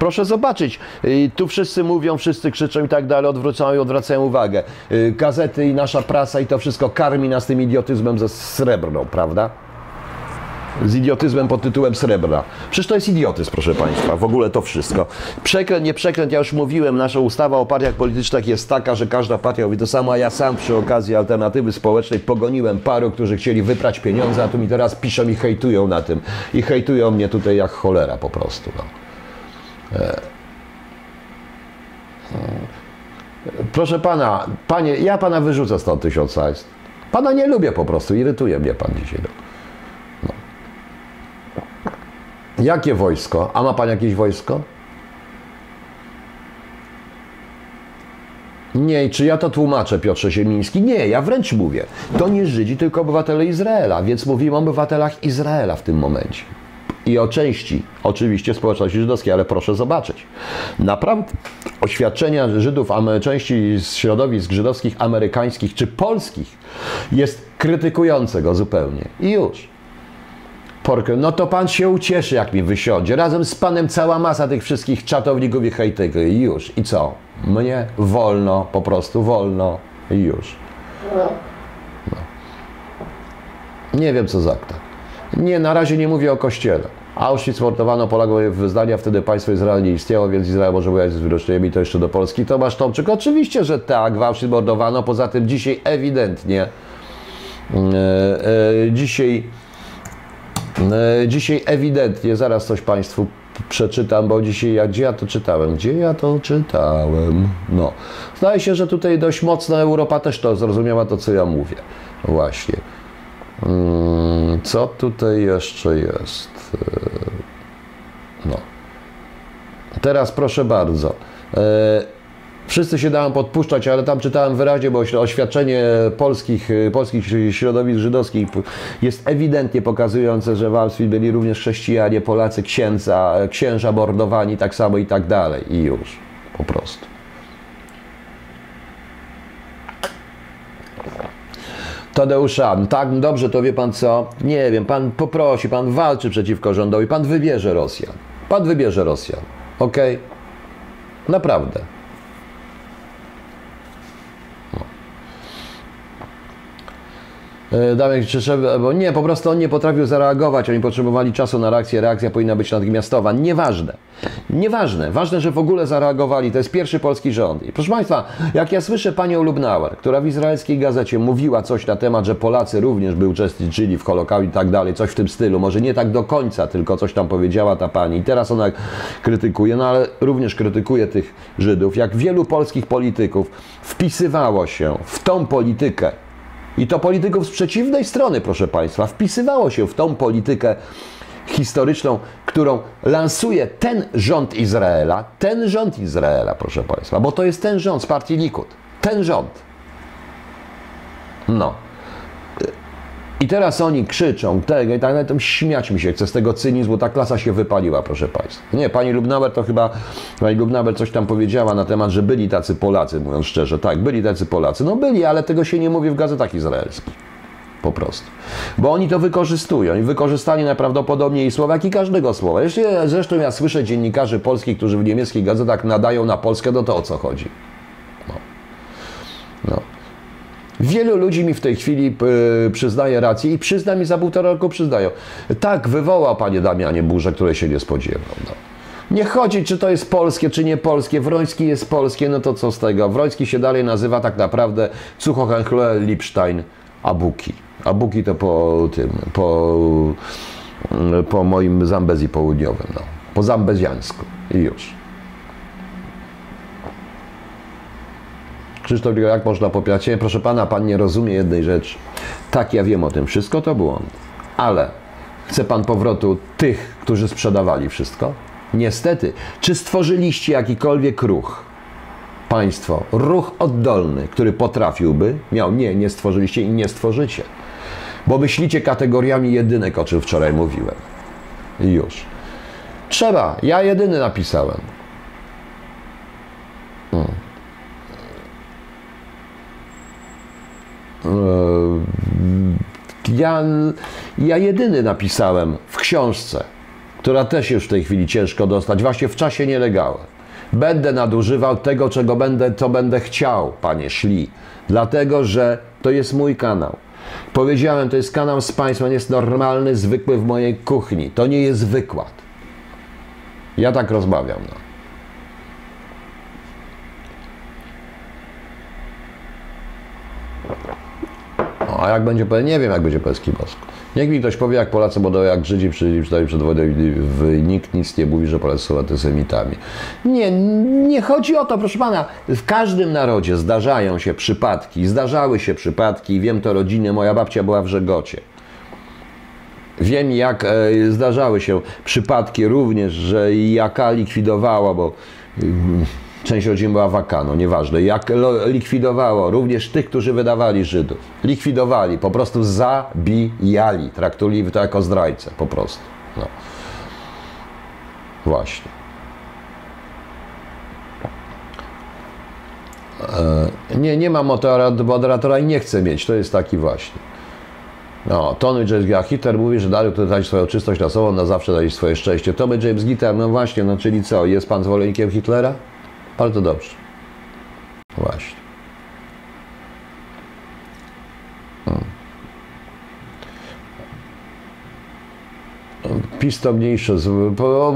Proszę zobaczyć, y, tu wszyscy mówią, wszyscy krzyczą i tak dalej, odwracają i odwracają uwagę. Y, gazety i nasza prasa i to wszystko karmi nas tym idiotyzmem ze srebrną, prawda? z idiotyzmem pod tytułem srebra. Przecież to jest idiotyzm, proszę Państwa, w ogóle to wszystko. Przekręt, nie przekręt, ja już mówiłem, nasza ustawa o partiach politycznych jest taka, że każda partia mówi to samo, a ja sam przy okazji alternatywy społecznej pogoniłem paru, którzy chcieli wyprać pieniądze, a tu mi teraz piszą i hejtują na tym. I hejtują mnie tutaj jak cholera po prostu. No. E. Proszę pana, panie, ja pana wyrzucę stąd tysiąc hajs. Pana nie lubię po prostu, irytuje mnie pan dzisiaj. No. Jakie wojsko? A ma pan jakieś wojsko? Nie, czy ja to tłumaczę, Piotrze Siemiński? Nie, ja wręcz mówię. To nie Żydzi, tylko obywatele Izraela, więc mówimy o obywatelach Izraela w tym momencie. I o części, oczywiście, społeczności żydowskiej, ale proszę zobaczyć. Naprawdę oświadczenia Żydów, części z środowisk żydowskich, amerykańskich czy polskich jest krytykujące go zupełnie. I już. Porkę, no to pan się ucieszy, jak mi wysiądzie. Razem z panem cała masa tych wszystkich czatowników i hejtyków. I już. I co? Mnie wolno, po prostu wolno. I już. No. Nie wiem, co za kto. Nie, na razie nie mówię o kościele. Auschwitz mordowano Polaków w zdania, wtedy państwo Izrael nie istniało, więc Izrael może wyjechać z wyroczeniami to jeszcze do Polski. Tomasz Tomczyk, oczywiście, że tak, w Auschwitz mordowano, poza tym dzisiaj ewidentnie, e, e, dzisiaj, e, dzisiaj ewidentnie, zaraz coś Państwu przeczytam, bo dzisiaj, ja, gdzie ja to czytałem? Gdzie ja to czytałem? No, zdaje się, że tutaj dość mocno Europa też to zrozumiała to, co ja mówię. Właśnie. Mm, co tutaj jeszcze jest? No. Teraz proszę bardzo. E, wszyscy się dałem podpuszczać, ale tam czytałem wyraźnie, bo oświadczenie polskich, polskich środowisk żydowskich jest ewidentnie pokazujące, że w Auschwitz byli również chrześcijanie, Polacy, księdza, księża mordowani, tak samo i tak dalej. I już. Po prostu. Tadeusza, tak, dobrze, to wie pan co? Nie wiem, pan poprosi, pan walczy przeciwko rządowi, pan wybierze Rosjan. Pan wybierze Rosjan. Ok? Naprawdę. E, Krzyszew, bo nie, po prostu on nie potrafił zareagować, oni potrzebowali czasu na reakcję, reakcja powinna być natychmiastowa. Nieważne. Nieważne. Ważne, że w ogóle zareagowali. To jest pierwszy polski rząd. I proszę Państwa, jak ja słyszę panią Lubnauer, która w izraelskiej gazecie mówiła coś na temat, że Polacy również by uczestniczyli w Holokauście i tak dalej, coś w tym stylu, może nie tak do końca, tylko coś tam powiedziała ta pani. I teraz ona krytykuje, no ale również krytykuje tych Żydów. Jak wielu polskich polityków wpisywało się w tą politykę, i to polityków z przeciwnej strony, proszę Państwa, wpisywało się w tą politykę historyczną, którą lansuje ten rząd Izraela, ten rząd Izraela, proszę Państwa, bo to jest ten rząd z partii Likud, ten rząd. No. I teraz oni krzyczą tego i tak dalej, to śmiać mi się chce z tego cynizmu, ta klasa się wypaliła, proszę Państwa. Nie, pani Lubnauer to chyba, pani Lubnauer coś tam powiedziała na temat, że byli tacy Polacy, mówiąc szczerze. Tak, byli tacy Polacy. No byli, ale tego się nie mówi w gazetach izraelskich. Po prostu. Bo oni to wykorzystują i wykorzystali najprawdopodobniej i słowa, jak i każdego słowa. Jeszcze, zresztą ja słyszę dziennikarzy polskich, którzy w niemieckich gazetach nadają na Polskę, no to o co chodzi? No. no. Wielu ludzi mi w tej chwili yy, przyznaje rację i przyzna mi za półtora roku przyznają. Tak, wywołał panie Damianie burzę, której się nie spodziewał. No. Nie chodzi, czy to jest polskie, czy nie polskie. Wroński jest polskie, no to co z tego? Wroński się dalej nazywa tak naprawdę Cuchochęchle Lipstein Abuki. Abuki to po tym, po, po moim Zambezji południowym, no. po zambezjańsku i już. Krzysztof, jak można popierać? Proszę pana, pan nie rozumie jednej rzeczy. Tak, ja wiem o tym, wszystko to błąd. Ale chce pan powrotu tych, którzy sprzedawali wszystko? Niestety, czy stworzyliście jakikolwiek ruch? Państwo, ruch oddolny, który potrafiłby, miał, nie, nie stworzyliście i nie stworzycie. Bo myślicie kategoriami jedynek, o czym wczoraj mówiłem. Już. Trzeba, ja jedyny napisałem. Hmm. Ja, ja jedyny napisałem w książce, która też już w tej chwili ciężko dostać, właśnie w czasie nielegalnym. Będę nadużywał tego, czego będę, co będę chciał, panie Szli, dlatego że to jest mój kanał. Powiedziałem, to jest kanał z Państwa, jest normalny, zwykły w mojej kuchni. To nie jest wykład. Ja tak rozmawiam. No, a jak będzie, nie wiem jak będzie polski bosk. Niech mi ktoś powie, jak Polacy będą jak Żydzi przynajmniej przed wojną i nikt nic nie mówi, że Polacy są antysemitami. Nie, nie chodzi o to, proszę Pana. W każdym narodzie zdarzają się przypadki, zdarzały się przypadki, wiem to rodziny, moja babcia była w Żegocie. Wiem, jak e, zdarzały się przypadki również, że jaka likwidowała, bo mm, Część rodzin była wakano, nieważne. Jak likwidowało również tych, którzy wydawali Żydów. Likwidowali, po prostu zabijali. Traktowali to jako zdrajcę, po prostu. No. Właśnie. E, nie, nie mam moderatora i nie chcę mieć. To jest taki właśnie. No, Tony James Gitter mówi, że dalej dać swoją czystość na sobą, na zawsze dać swoje szczęście. Tony James Gitter, no właśnie, no czyli co, jest pan zwolennikiem Hitlera? Bardzo dobrze. Właśnie. Hmm. PiS to mniejsze,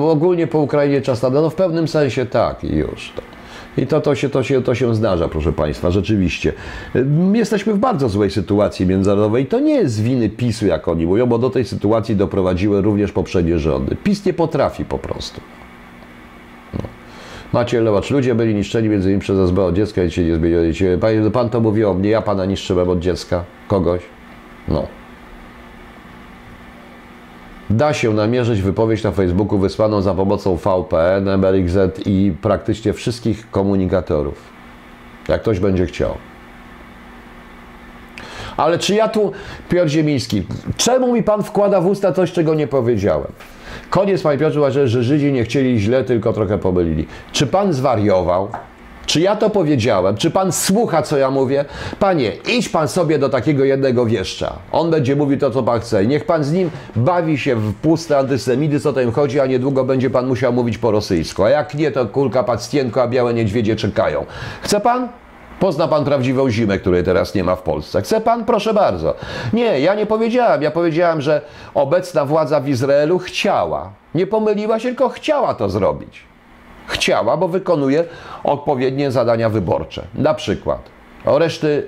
ogólnie po Ukrainie czas na no w pewnym sensie tak i już. I to, to, się, to, się, to się zdarza, proszę Państwa, rzeczywiście. Jesteśmy w bardzo złej sytuacji międzynarodowej. To nie jest winy PiSu, jak oni mówią, bo do tej sytuacji doprowadziły również poprzednie rządy. PiS nie potrafi po prostu. Macie Lewacz, ludzie byli niszczeni między innymi przez SB od dziecka i się nie zmienili. Pan, pan to mówi o mnie, ja pana niszczyłem od dziecka. Kogoś? No. Da się namierzyć wypowiedź na Facebooku wysłaną za pomocą VPN, MRXZ i praktycznie wszystkich komunikatorów. Jak ktoś będzie chciał. Ale czy ja tu, Piotr Ziemiński, czemu mi pan wkłada w usta coś, czego nie powiedziałem? Koniec, panie Piotrze, że Żydzi nie chcieli źle, tylko trochę pomylili. Czy pan zwariował? Czy ja to powiedziałem? Czy pan słucha, co ja mówię? Panie, idź pan sobie do takiego jednego wieszcza. On będzie mówił to, co pan chce. Niech pan z nim bawi się w puste antysemidy, co tym chodzi, a niedługo będzie pan musiał mówić po rosyjsku. A jak nie, to kulka pacjenko, a białe niedźwiedzie czekają. Chce pan? Pozna pan prawdziwą zimę, której teraz nie ma w Polsce. Chce pan? Proszę bardzo. Nie, ja nie powiedziałem. Ja powiedziałem, że obecna władza w Izraelu chciała. Nie pomyliła się, tylko chciała to zrobić. Chciała, bo wykonuje odpowiednie zadania wyborcze. Na przykład. O reszty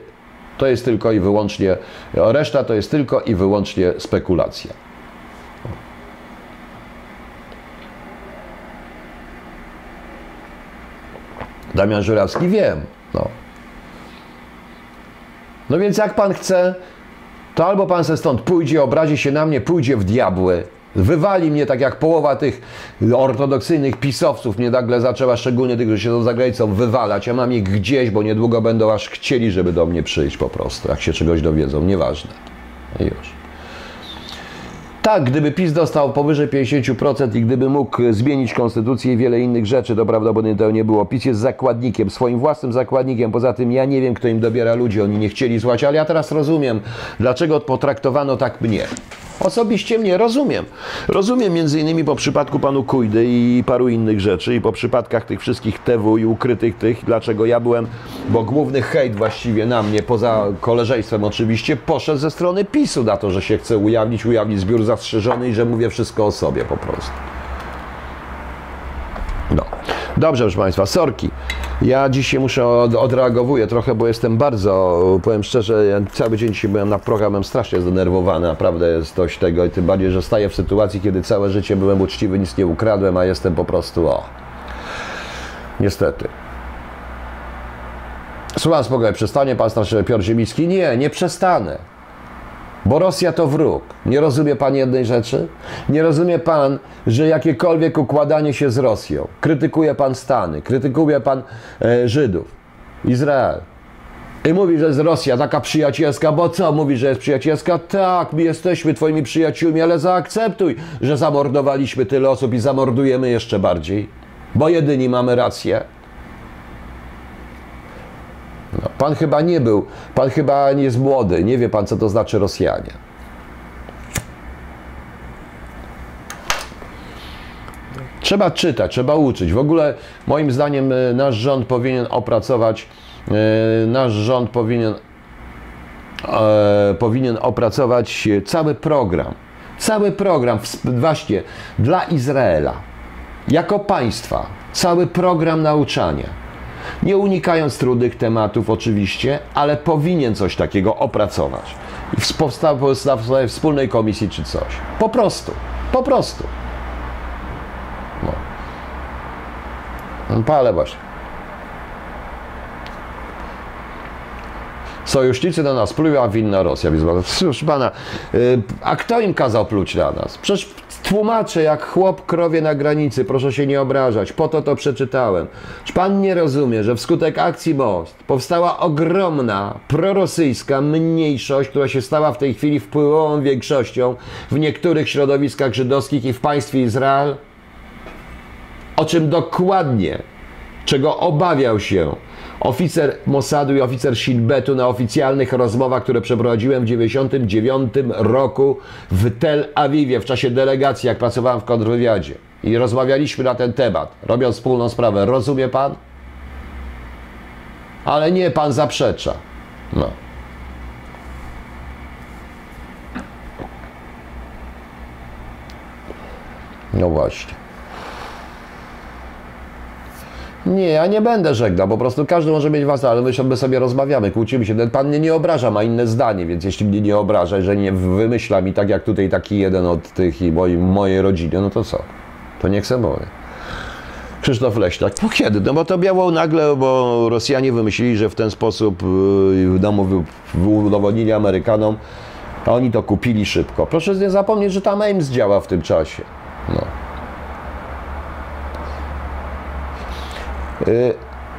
to jest tylko i wyłącznie, reszta to jest tylko i wyłącznie spekulacja. Damian Żurawski wiem. No. No więc jak pan chce, to albo pan se stąd pójdzie, obrazi się na mnie, pójdzie w diabły, wywali mnie tak jak połowa tych ortodoksyjnych pisowców mnie nagle zaczęła, szczególnie tych, którzy siedzą za granicą, wywalać. Ja mam ich gdzieś, bo niedługo będą aż chcieli, żeby do mnie przyjść po prostu, jak się czegoś dowiedzą, nieważne. I już. Tak, gdyby PiS dostał powyżej 50% i gdyby mógł zmienić konstytucję i wiele innych rzeczy, to prawdopodobnie to nie było. PiS jest zakładnikiem, swoim własnym zakładnikiem. Poza tym ja nie wiem, kto im dobiera ludzi, oni nie chcieli złać, ale ja teraz rozumiem, dlaczego potraktowano tak mnie. Osobiście mnie rozumiem. Rozumiem między innymi po przypadku panu Kujdy i paru innych rzeczy i po przypadkach tych wszystkich TW i ukrytych tych, dlaczego ja byłem, bo główny hejt właściwie na mnie, poza koleżeństwem oczywiście, poszedł ze strony PiSu na to, że się chce ujawnić, ujawnić zbiór zastrzeżony i że mówię wszystko o sobie po prostu. No. Dobrze, proszę Państwa, sorki. Ja dzisiaj muszę od, odreagowuję trochę, bo jestem bardzo, powiem szczerze, ja cały dzień dzisiaj byłem na programem strasznie zdenerwowany, naprawdę jest dość tego i tym bardziej, że staję w sytuacji, kiedy całe życie byłem uczciwy, nic nie ukradłem, a jestem po prostu, o, niestety. Słucham spokojnie, przestanie pan starszy Piotr Ziemiński? Nie, nie przestanę. Bo Rosja to wróg. Nie rozumie pan jednej rzeczy? Nie rozumie pan, że jakiekolwiek układanie się z Rosją, krytykuje pan Stany, krytykuje pan e, Żydów, Izrael. I mówi, że jest Rosja taka przyjacielska, bo co? Mówi, że jest przyjacielska? Tak, my jesteśmy twoimi przyjaciółmi, ale zaakceptuj, że zamordowaliśmy tyle osób i zamordujemy jeszcze bardziej, bo jedyni mamy rację. No, pan chyba nie był, pan chyba nie jest młody, nie wie pan, co to znaczy Rosjanie. Trzeba czytać, trzeba uczyć. W ogóle, moim zdaniem, e, nasz rząd powinien opracować, e, nasz rząd powinien e, powinien opracować cały program. Cały program właśnie dla Izraela, jako państwa. Cały program nauczania. Nie unikając trudnych tematów oczywiście, ale powinien coś takiego opracować. W wspólnej komisji czy coś. Po prostu. Po prostu. No. No, Ale właśnie. Sojusznicy na nas plują, a winna Rosja. Proszę pana, y, a kto im kazał pluć na nas? Przecież tłumaczę jak chłop krowie na granicy, proszę się nie obrażać, po to to przeczytałem. Czy pan nie rozumie, że wskutek akcji Most powstała ogromna prorosyjska mniejszość, która się stała w tej chwili wpływową większością w niektórych środowiskach żydowskich i w państwie Izrael? O czym dokładnie czego obawiał się oficer Mossadu i oficer Shin Betu na oficjalnych rozmowach, które przeprowadziłem w 1999 roku w Tel Awiwie w czasie delegacji, jak pracowałem w kontrwywiadzie. I rozmawialiśmy na ten temat, robiąc wspólną sprawę. Rozumie pan? Ale nie, pan zaprzecza. No. No właśnie. Nie, ja nie będę żegnał, po prostu każdy może mieć was, ale my sobie- my sobie rozmawiamy, kłócimy się. Ten pan mnie nie obraża, ma inne zdanie, więc jeśli mnie nie obraża, że nie wymyśla mi tak jak tutaj taki jeden od tych i moi, mojej rodziny, no to co? To niech se mówi. Krzysztof Leśniak. Po kiedy? No bo to biało nagle, bo Rosjanie wymyślili, że w ten sposób yy, no, udowodnili Amerykanom, a oni to kupili szybko. Proszę nie zapomnieć, że tam Ames działa w tym czasie. No.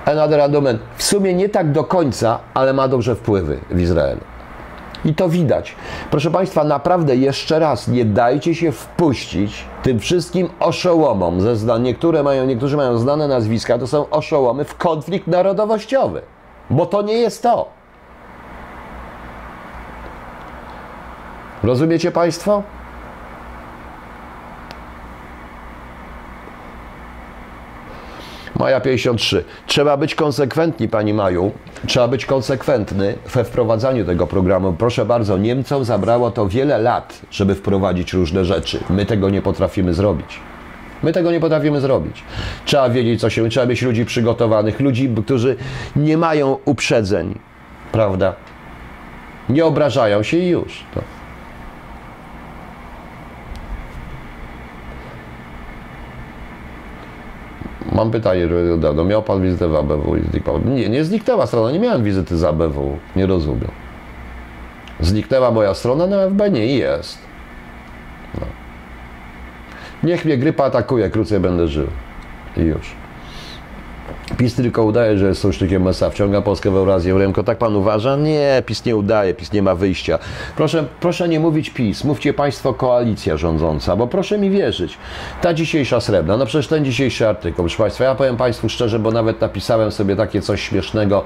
Another Adomen w sumie nie tak do końca, ale ma dobrze wpływy w Izraelu. I to widać. Proszę Państwa, naprawdę jeszcze raz, nie dajcie się wpuścić tym wszystkim oszołomom. Ze zna, niektóre mają, niektórzy mają znane nazwiska, to są oszołomy w konflikt narodowościowy. Bo to nie jest to. Rozumiecie Państwo? Maja 53. Trzeba być konsekwentni, Pani Maju. Trzeba być konsekwentny we wprowadzaniu tego programu. Proszę bardzo, Niemcom zabrało to wiele lat, żeby wprowadzić różne rzeczy. My tego nie potrafimy zrobić. My tego nie potrafimy zrobić. Trzeba wiedzieć, co się. Trzeba mieć ludzi przygotowanych, ludzi, którzy nie mają uprzedzeń, prawda? Nie obrażają się i już. To. Mam pytanie, że dawno miał Pan wizytę w ABW i zniknęła. Nie, nie zniknęła strona, nie miałem wizyty z ABW. Nie rozumiem. Zniknęła moja strona, no FB nie jest. No. Niech mnie grypa atakuje, krócej będę żył. I już. PiS tylko udaje, że jest sojusznikiem SA, wciąga Polskę w Eurazję ręką. Tak pan uważa? Nie, PiS nie udaje, PiS nie ma wyjścia. Proszę, proszę nie mówić PiS, mówcie państwo koalicja rządząca, bo proszę mi wierzyć. Ta dzisiejsza srebrna, no przecież ten dzisiejszy artykuł, proszę państwa, ja powiem państwu szczerze, bo nawet napisałem sobie takie coś śmiesznego,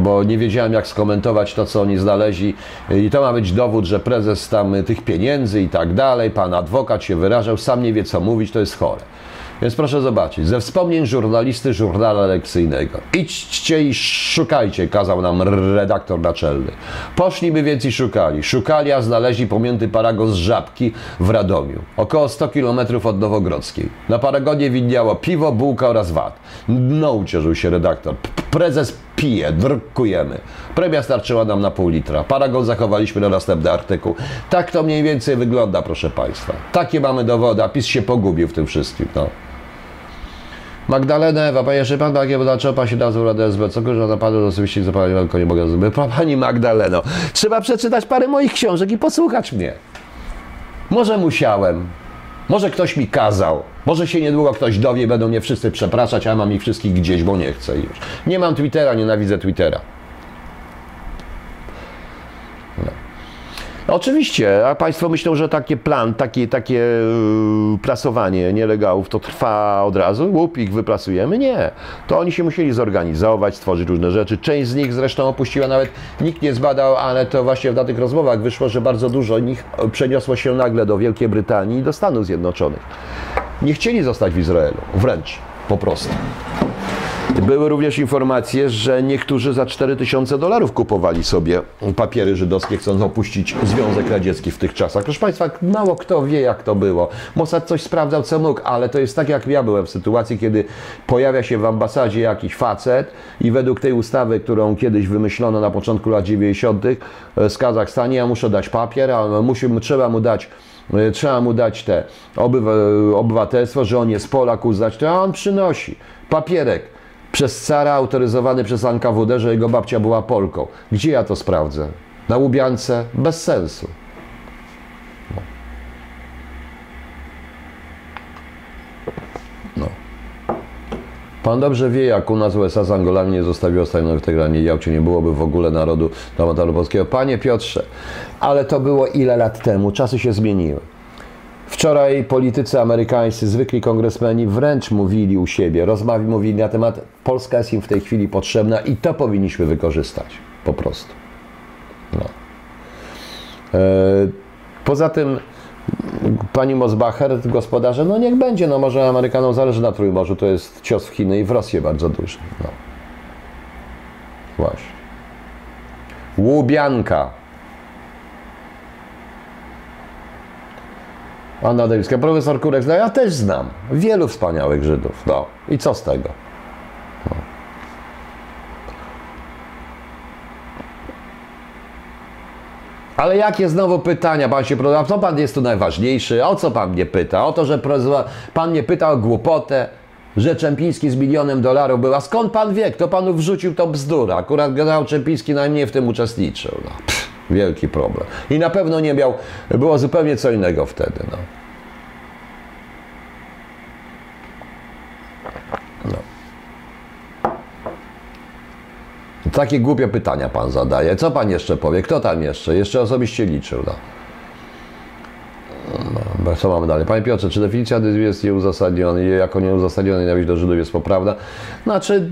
bo nie wiedziałem jak skomentować to, co oni znaleźli i to ma być dowód, że prezes tam tych pieniędzy i tak dalej, pan adwokat się wyrażał, sam nie wie co mówić, to jest chore. Więc proszę zobaczyć, ze wspomnień żurnalisty żurnala lekcyjnego. Idźcie i szukajcie, kazał nam redaktor naczelny. Poszliby więc i szukali. Szukali, a znaleźli pomięty paragon z Żabki w Radomiu, około 100 km od Nowogrodzkiej. Na paragonie widniało piwo, bułka oraz wat. No, ucieszył się redaktor. Prezes pije, drukujemy. Premia starczyła nam na pół litra. Paragon zachowaliśmy na następny artykuł. Tak to mniej więcej wygląda, proszę Państwa. Takie mamy dowody, a PiS się pogubił w tym wszystkim. No. Magdalena Ewa, panie że pan takie, pan się nazwał Radę SB? Co kurwa na panu osobiście zapalił, tylko nie mogę zrobić. Pani Magdaleno, trzeba przeczytać parę moich książek i posłuchać mnie. Może musiałem, może ktoś mi kazał, może się niedługo ktoś dowie będą mnie wszyscy przepraszać, a mam ich wszystkich gdzieś, bo nie chcę już. Nie mam Twittera, nienawidzę Twittera. Oczywiście, a Państwo myślą, że taki plan, takie, takie yy, prasowanie nielegałów to trwa od razu, łup ich wyprasujemy? Nie. To oni się musieli zorganizować, stworzyć różne rzeczy. Część z nich zresztą opuściła, nawet nikt nie zbadał, ale to właśnie na tych rozmowach wyszło, że bardzo dużo nich przeniosło się nagle do Wielkiej Brytanii i do Stanów Zjednoczonych. Nie chcieli zostać w Izraelu, wręcz, po prostu. Były również informacje, że niektórzy za 4000 dolarów kupowali sobie papiery żydowskie, chcąc opuścić Związek Radziecki w tych czasach. Proszę Państwa, mało kto wie, jak to było. Mossad coś sprawdzał, co mógł, ale to jest tak, jak ja byłem w sytuacji, kiedy pojawia się w ambasadzie jakiś facet i według tej ustawy, którą kiedyś wymyślono na początku lat 90. z Kazachstanie, ja muszę dać papier, a trzeba mu dać trzeba mu dać te obywatelstwo, że on jest Polak, uznać to, a on przynosi papierek przez cara autoryzowany przez NKWD, że jego babcia była Polką. Gdzie ja to sprawdzę? Na Łubiance? Bez sensu. No. no. Pan dobrze wie, jak u nas USA z Angolami nie zostawiło Teheranie i Jałcie nie byłoby w ogóle narodu Dramataru Polskiego. Panie Piotrze, ale to było ile lat temu? Czasy się zmieniły. Wczoraj politycy amerykańscy, zwykli kongresmeni wręcz mówili u siebie, rozmawiali, mówili na temat Polska jest im w tej chwili potrzebna i to powinniśmy wykorzystać. Po prostu. No. E, poza tym pani Mosbacher, gospodarze, no niech będzie, no może Amerykanom zależy na Trójmorzu, to jest cios w Chiny i w Rosję bardzo duży. No. Właśnie. Łubianka. Anna Dewicka, profesor Kurek, no ja też znam wielu wspaniałych Żydów. No i co z tego? No. Ale jakie znowu pytania? Pan się pyta, co pan jest tu najważniejszy? O co pan mnie pyta? O to, że pan mnie pyta o głupotę, że Czempiński z milionem dolarów była. Skąd pan wie? Kto panu wrzucił to bzdura? Akurat generał Czempiński najmniej w tym uczestniczył. No. Wielki problem. I na pewno nie miał, było zupełnie co innego wtedy. No. No. Takie głupie pytania pan zadaje. Co pan jeszcze powie? Kto tam jeszcze? Jeszcze osobiście liczył. No. No, co mamy dalej? Panie Piotrze, czy definicja jest nieuzasadniona, jako nieuzasadniona nienawiść do Żydów jest poprawna? Znaczy,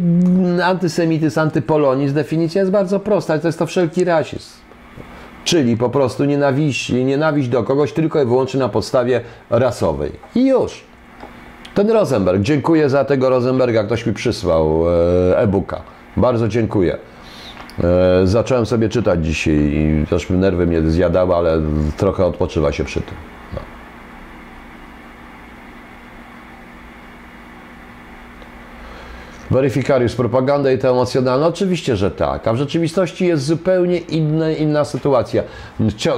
antysemityzm, antypolonizm, definicja jest bardzo prosta, to jest to wszelki rasizm. Czyli po prostu nienawiść, nienawiść do kogoś tylko i wyłącznie na podstawie rasowej. I już. Ten Rosenberg, dziękuję za tego Rosenberga, ktoś mi przysłał e, e-booka. Bardzo dziękuję. E, zacząłem sobie czytać dzisiaj i też nerwy mnie zjadały, ale trochę odpoczywa się przy tym. Weryfikariusz, propaganda i to emocjonalna? Oczywiście, że tak, a w rzeczywistości jest zupełnie inna, inna sytuacja.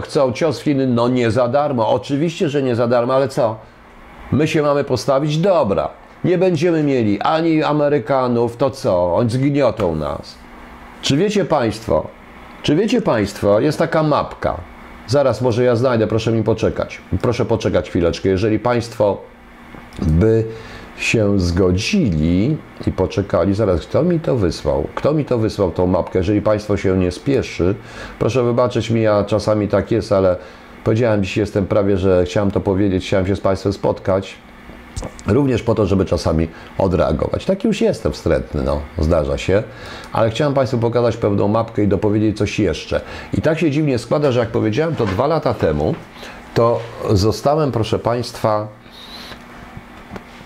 Chcą cios Chiny? No nie za darmo, oczywiście, że nie za darmo, ale co? My się mamy postawić? Dobra, nie będziemy mieli ani Amerykanów, to co? Oni zgniotą nas. Czy wiecie Państwo, czy wiecie Państwo, jest taka mapka. Zaraz może ja znajdę, proszę mi poczekać. Proszę poczekać chwileczkę. Jeżeli Państwo by się zgodzili i poczekali, zaraz kto mi to wysłał? Kto mi to wysłał, tą mapkę? Jeżeli Państwo się nie spieszy, proszę wybaczyć mi, ja czasami tak jest, ale powiedziałem dzisiaj, jestem prawie, że chciałem to powiedzieć, chciałem się z Państwem spotkać. Również po to, żeby czasami odreagować. Taki już jestem wstrętny, no, zdarza się, ale chciałem Państwu pokazać pewną mapkę i dopowiedzieć coś jeszcze. I tak się dziwnie składa, że jak powiedziałem to dwa lata temu, to zostałem, proszę Państwa,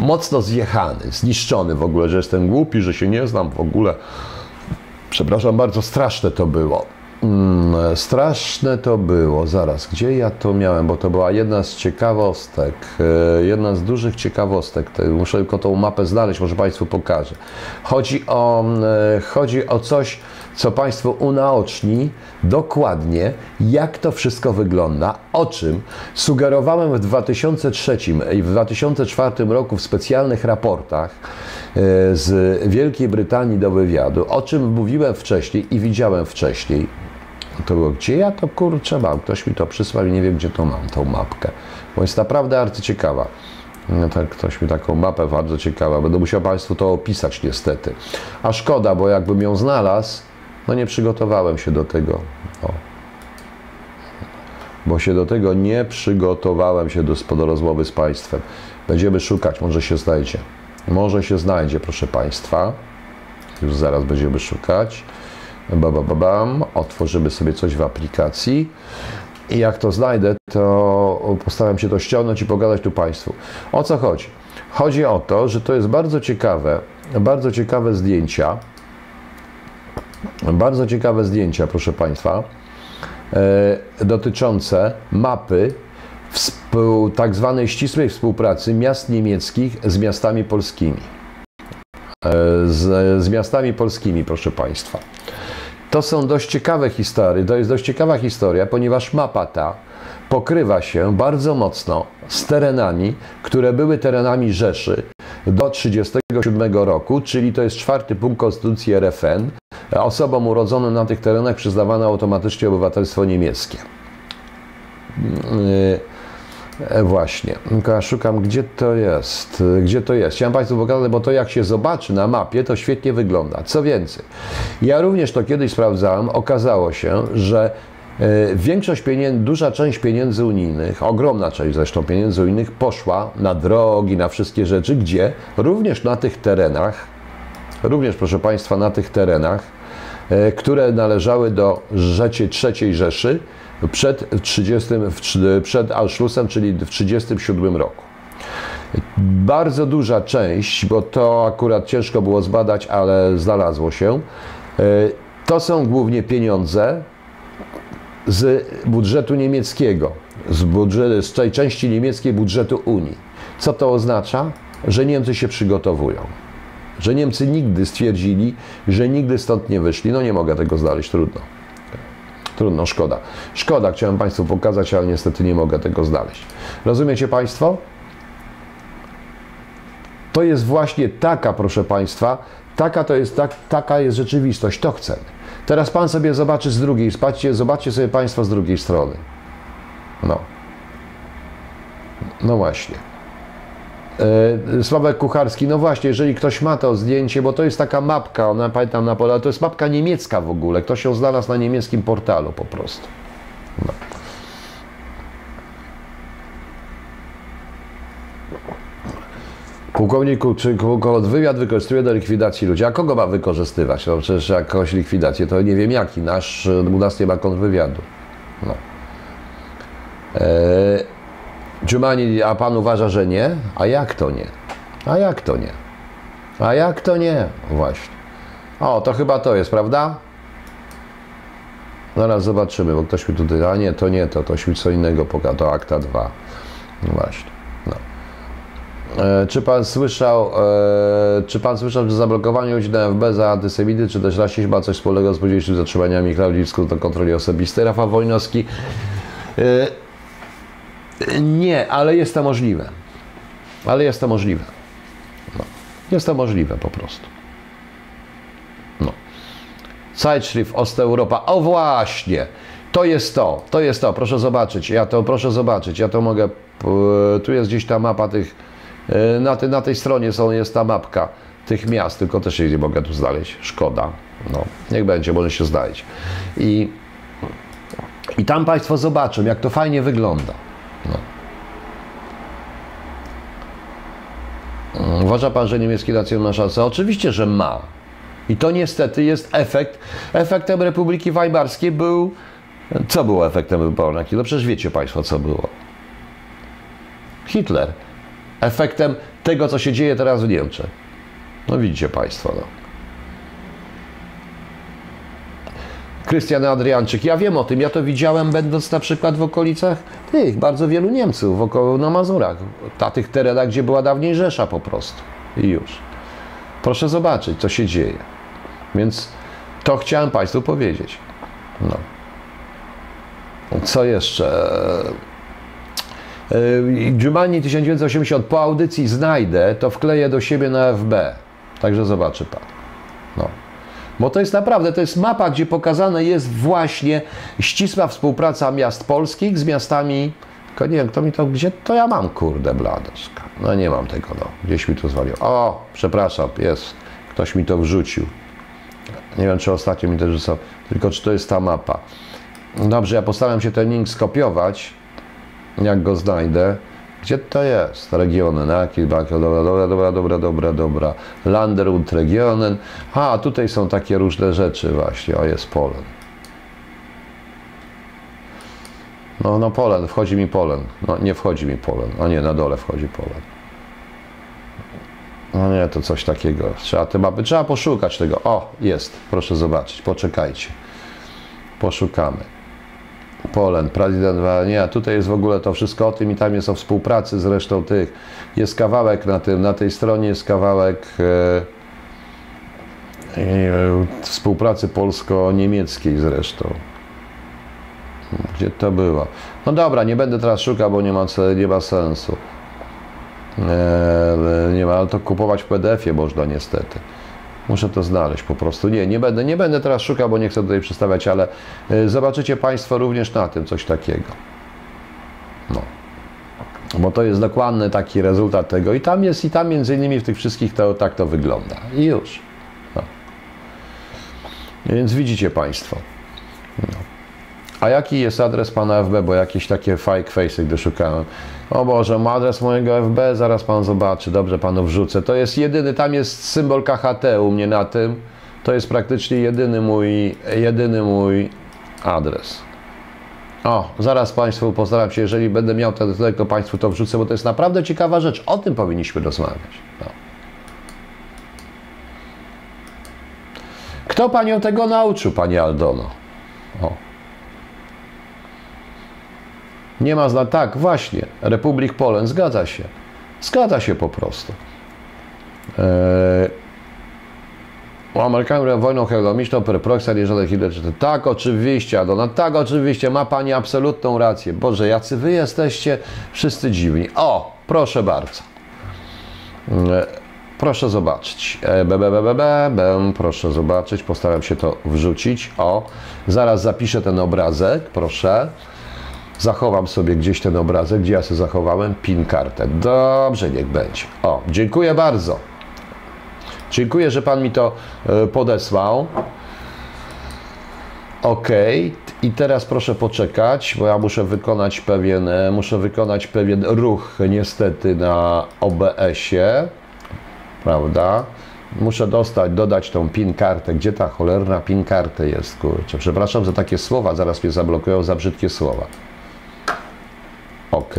mocno zjechany, zniszczony w ogóle, że jestem głupi, że się nie znam w ogóle. Przepraszam bardzo, straszne to było. Mm, straszne to było. Zaraz, gdzie ja to miałem? Bo to była jedna z ciekawostek, e, jedna z dużych ciekawostek. Muszę tylko tą mapę znaleźć, może Państwu pokażę. Chodzi o, e, chodzi o coś, co Państwu unaoczni dokładnie, jak to wszystko wygląda, o czym sugerowałem w 2003 i w 2004 roku w specjalnych raportach e, z Wielkiej Brytanii do wywiadu, o czym mówiłem wcześniej i widziałem wcześniej to było, gdzie ja to kurczę mam? Ktoś mi to przysłał i nie wiem, gdzie to mam, tą mapkę. Bo jest naprawdę arcyciekawa. No tak, ktoś mi taką mapę bardzo ciekawa. Będę musiał Państwu to opisać niestety. A szkoda, bo jakbym ją znalazł, no nie przygotowałem się do tego. O. Bo się do tego nie przygotowałem się do, do rozmowy z Państwem. Będziemy szukać, może się znajdzie. Może się znajdzie, proszę Państwa. Już zaraz będziemy szukać ba, ba, ba, bam, otworzymy sobie coś w aplikacji i jak to znajdę, to postaram się to ściągnąć i pogadać tu Państwu. O co chodzi? Chodzi o to, że to jest bardzo ciekawe, bardzo ciekawe zdjęcia. Bardzo ciekawe zdjęcia, proszę Państwa, e, dotyczące mapy tak zwanej ścisłej współpracy miast niemieckich z miastami polskimi. E, z, z miastami polskimi, proszę Państwa. To są dość ciekawe historie, to jest dość ciekawa historia, ponieważ mapa ta pokrywa się bardzo mocno z terenami, które były terenami Rzeszy do 1937 roku, czyli to jest czwarty punkt Konstytucji RFN. Osobom urodzonym na tych terenach przyznawano automatycznie obywatelstwo niemieckie. E, właśnie, tylko szukam, gdzie to jest. Gdzie to jest? Chciałem Państwu pokazać, bo to jak się zobaczy na mapie, to świetnie wygląda. Co więcej, ja również to kiedyś sprawdzałem, okazało się, że e, Większość pieniędzy, duża część pieniędzy unijnych, ogromna część zresztą pieniędzy unijnych poszła na drogi, na wszystkie rzeczy, gdzie również na tych terenach, również proszę Państwa, na tych terenach, e, które należały do III Rzeszy, przed, 30, przed Anschlussem, czyli w 1937 roku. Bardzo duża część, bo to akurat ciężko było zbadać, ale znalazło się, e, to są głównie pieniądze z budżetu niemieckiego, z, budżetu, z tej części niemieckiej budżetu Unii. Co to oznacza? Że Niemcy się przygotowują. Że Niemcy nigdy stwierdzili, że nigdy stąd nie wyszli. No nie mogę tego znaleźć, trudno. Trudno, szkoda. Szkoda, chciałem Państwu pokazać, ale niestety nie mogę tego znaleźć. Rozumiecie Państwo? To jest właśnie taka, proszę Państwa, taka to jest, tak, taka jest rzeczywistość, to chcemy. Teraz Pan sobie zobaczy z drugiej, spatrzcie, zobaczcie sobie Państwo z drugiej strony. No. No właśnie. E, Sławek Kucharski, no właśnie, jeżeli ktoś ma to zdjęcie, bo to jest taka mapka, ona pamiętam na pole, to jest mapka niemiecka w ogóle, ktoś ją znalazł na niemieckim portalu po prostu. No. Pułkowniku, czy wywiad wykorzystuje do likwidacji ludzi? A kogo ma wykorzystywać? No przecież jakąś likwidację, to nie wiem jaki. Nasz, u nas nie ma kontrwywiadu. No. Eee, Dżumani, a pan uważa, że nie? A jak to nie? A jak to nie? A jak to nie? Właśnie. O, to chyba to jest, prawda? Zaraz zobaczymy, bo ktoś mi tutaj, a nie, to nie to, to mi co innego poka, to akta 2. No właśnie. No. E, czy pan słyszał, e, czy pan słyszał, że zablokowanie ludzi na FB za antysemityzm, czy też rasizm ma coś wspólnego z późniejszymi zatrzymaniami Klaudii do kontroli osobistej? Rafał Wojnowski. E, nie, ale jest to możliwe. Ale jest to możliwe. No. Jest to możliwe po prostu. No. Zeitschrift Osteuropa. O właśnie! To jest to, to jest to. Proszę zobaczyć. Ja to proszę zobaczyć. Ja to mogę. Tu jest gdzieś ta mapa tych. E, na, tej, na tej stronie są, jest ta mapka tych miast, tylko też jej nie mogę tu znaleźć. Szkoda. No, niech będzie, może się znaleźć. I, I tam Państwo zobaczą, jak to fajnie wygląda. No. Uważa pan, że niemiecki racjon ma szansę? Oczywiście, że ma. I to niestety jest efekt. Efektem Republiki Weimarskiej był. Co było efektem Republiki? No przecież wiecie Państwo, co było. Hitler. Efektem tego, co się dzieje teraz w Niemczech. No widzicie Państwo. No. Krystian Adrianczyk. Ja wiem o tym, ja to widziałem będąc na przykład w okolicach tych, bardzo wielu Niemców, wokoło na Mazurach, na tych terenach, gdzie była dawniej Rzesza po prostu. I już. Proszę zobaczyć, co się dzieje. Więc to chciałem Państwu powiedzieć. No. Co jeszcze? Jumani e, 1980 po audycji znajdę, to wkleję do siebie na FB. Także zobaczy Pan. No. Bo to jest naprawdę, to jest mapa, gdzie pokazane jest właśnie ścisła współpraca miast polskich z miastami, tylko nie wiem, kto mi to, gdzie to ja mam, kurde bladoska. No nie mam tego, no, gdzieś mi tu zwalił. O, przepraszam, jest, ktoś mi to wrzucił. Nie wiem, czy ostatnio mi to rzucał, tylko czy to jest ta mapa. Dobrze, ja postaram się ten link skopiować, jak go znajdę. Gdzie to jest? Regionen, jaki dobra, dobra, dobra, dobra, dobra, dobra. Lander und Regionen. A, tutaj są takie różne rzeczy właśnie. O, jest Polen. No, no Polen, wchodzi mi Polen. No, nie wchodzi mi Polen. O nie, na dole wchodzi Polen. No nie, to coś takiego. Trzeba te mapy, trzeba poszukać tego. O, jest, proszę zobaczyć, poczekajcie. Poszukamy. Polen, nie, tutaj jest w ogóle to wszystko o tym i tam jest o współpracy zresztą tych. Jest kawałek na tym, na tej stronie jest kawałek e, e, współpracy polsko-niemieckiej zresztą. Gdzie to było? No dobra, nie będę teraz szukał, bo nie ma, nie ma sensu. E, nie ma, ale to kupować w PDF-ie można niestety. Muszę to znaleźć po prostu. Nie, nie będę, nie będę teraz szukał, bo nie chcę tutaj przedstawiać, ale e, zobaczycie Państwo również na tym coś takiego. No. Bo to jest dokładny taki rezultat tego i tam jest, i tam między innymi w tych wszystkich to tak to wygląda. I już. No. Więc widzicie Państwo. No. A jaki jest adres pana FB? Bo jakieś takie fake face, gdy szukałem. O Boże, ma adres mojego FB, zaraz pan zobaczy, dobrze panu wrzucę. To jest jedyny, tam jest symbol KHT u mnie na tym. To jest praktycznie jedyny mój, jedyny mój adres. O, zaraz Państwu postaram się, jeżeli będę miał ten to Państwu to wrzucę, bo to jest naprawdę ciekawa rzecz. O tym powinniśmy rozmawiać. No. Kto Panią tego nauczył, Pani Aldono? O. Nie ma zna. Tak, właśnie. Republik Polen. Zgadza się. Zgadza się po prostu. Eee, u Amerykanów wojną hegemońską per proxy, żaden Hitler. Tak, oczywiście, tak, oczywiście, ma Pani absolutną rację. Boże, jacy Wy jesteście wszyscy dziwni. O, proszę bardzo. Eee, proszę zobaczyć. Eee, be, be, be, be, be, proszę zobaczyć, postaram się to wrzucić. O, zaraz zapiszę ten obrazek, proszę. Zachowam sobie gdzieś ten obrazek, gdzie ja sobie zachowałem pin kartę. Dobrze, niech będzie. O, dziękuję bardzo. Dziękuję, że Pan mi to e, podesłał. OK. I teraz proszę poczekać, bo ja muszę wykonać pewien, e, muszę wykonać pewien ruch niestety na OBS-ie. Prawda? Muszę dostać, dodać tą PIN kartę. Gdzie ta cholerna PIN kartę jest, kurczę? Przepraszam za takie słowa, zaraz mnie zablokują za brzydkie słowa. OK.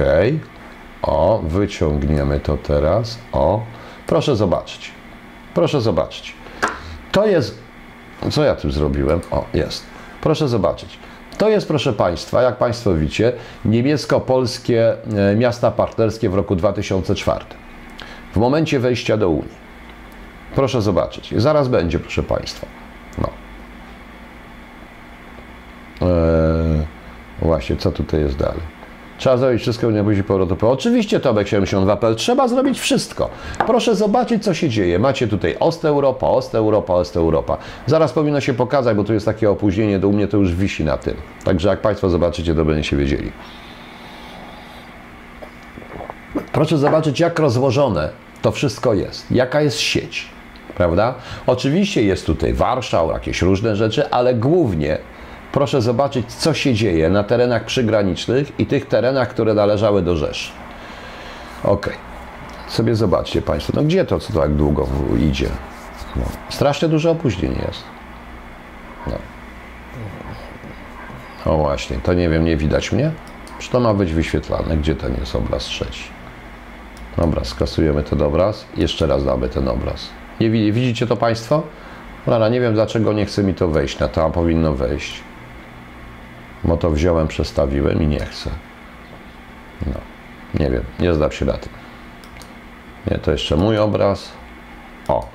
O, wyciągniemy to teraz. O, proszę zobaczyć. Proszę zobaczyć. To jest. Co ja tu zrobiłem? O, jest. Proszę zobaczyć. To jest, proszę Państwa, jak Państwo widzicie, niemiecko-polskie e, miasta partnerskie w roku 2004. W momencie wejścia do Unii. Proszę zobaczyć. Zaraz będzie, proszę Państwa. No. Eee, właśnie, co tutaj jest dalej? Trzeba zrobić wszystko, nie pójść powrotu. Oczywiście Tomek 72.pl, trzeba zrobić wszystko. Proszę zobaczyć, co się dzieje. Macie tutaj Ost Europa, Ost Europa, Ost Europa. Zaraz powinno się pokazać, bo tu jest takie opóźnienie, do mnie to już wisi na tym. Także jak Państwo zobaczycie, to będziecie wiedzieli. Proszę zobaczyć, jak rozłożone to wszystko jest. Jaka jest sieć. Prawda? Oczywiście jest tutaj Warszał, jakieś różne rzeczy, ale głównie proszę zobaczyć, co się dzieje na terenach przygranicznych i tych terenach, które należały do Rzeszy. Ok. Sobie zobaczcie Państwo, no gdzie to, co tak długo idzie? No. Strasznie duże opóźnienie jest. No. O właśnie, to nie wiem, nie widać mnie? Czy to ma być wyświetlane? Gdzie ten jest obraz trzeci? Dobra, skasujemy ten obraz. Jeszcze raz damy ten obraz. Nie widzicie to Państwo? Rana, nie wiem dlaczego nie chce mi to wejść, na to powinno wejść bo to wziąłem, przestawiłem i nie chcę. No, nie wiem, nie zdam się na tym. Nie, to jeszcze mój obraz. O,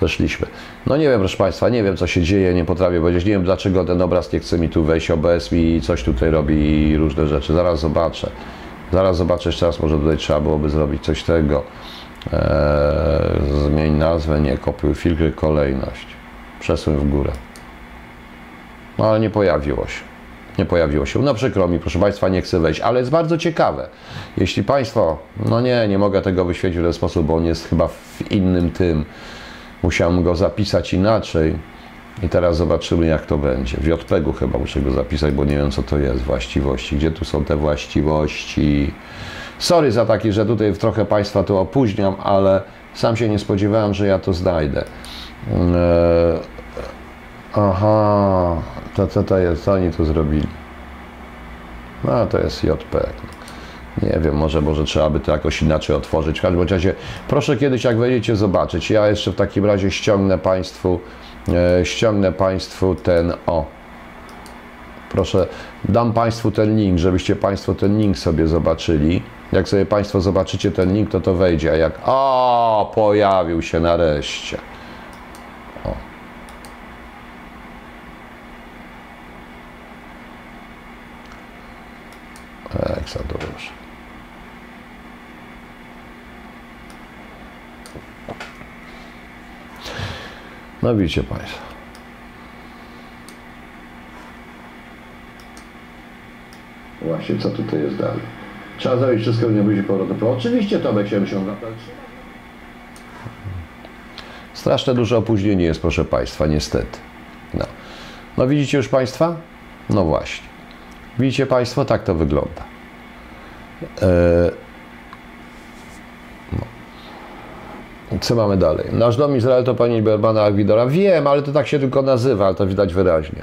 zeszliśmy. No nie wiem, proszę Państwa, nie wiem, co się dzieje, nie potrafię powiedzieć. Nie wiem, dlaczego ten obraz nie chce mi tu wejść. OBS mi coś tutaj robi i różne rzeczy. Zaraz zobaczę. Zaraz zobaczę jeszcze raz, może tutaj trzeba byłoby zrobić coś tego. Eee, zmień nazwę, nie kopiuj filtry, kolejność. Przesuń w górę. No ale nie pojawiło się nie pojawiło się. No przykro mi, proszę Państwa, nie chcę wejść, ale jest bardzo ciekawe. Jeśli Państwo, no nie, nie mogę tego wyświetlić w ten sposób, bo on jest chyba w innym tym. Musiałem go zapisać inaczej. I teraz zobaczymy, jak to będzie. W JPEG-u chyba muszę go zapisać, bo nie wiem, co to jest. Właściwości. Gdzie tu są te właściwości? Sorry za taki, że tutaj trochę Państwa tu opóźniam, ale sam się nie spodziewałem, że ja to znajdę. Eee, aha, to co to jest? Co oni tu zrobili? No to jest JP. Nie wiem, może, może trzeba by to jakoś inaczej otworzyć. W każdym razie proszę kiedyś, jak wejdziecie, zobaczyć. Ja jeszcze w takim razie ściągnę Państwu, e, ściągnę Państwu ten, o, proszę, dam Państwu ten link, żebyście Państwo ten link sobie zobaczyli. Jak sobie Państwo zobaczycie ten link, to to wejdzie. A jak, o, pojawił się nareszcie. Jak za dużo. No widzicie Państwo. Właśnie, co tutaj jest dalej? Trzeba zrobić wszystko, nie będzie powrotu. Oczywiście to będzie się Straszne duże opóźnienie jest, proszę Państwa, niestety. No. no widzicie już Państwa? No właśnie. Widzicie Państwo, tak to wygląda. Eee, Co mamy dalej? Nasz dom Izrael to pani Berbana Agwidora. Wiem, ale to tak się tylko nazywa, ale to widać wyraźnie.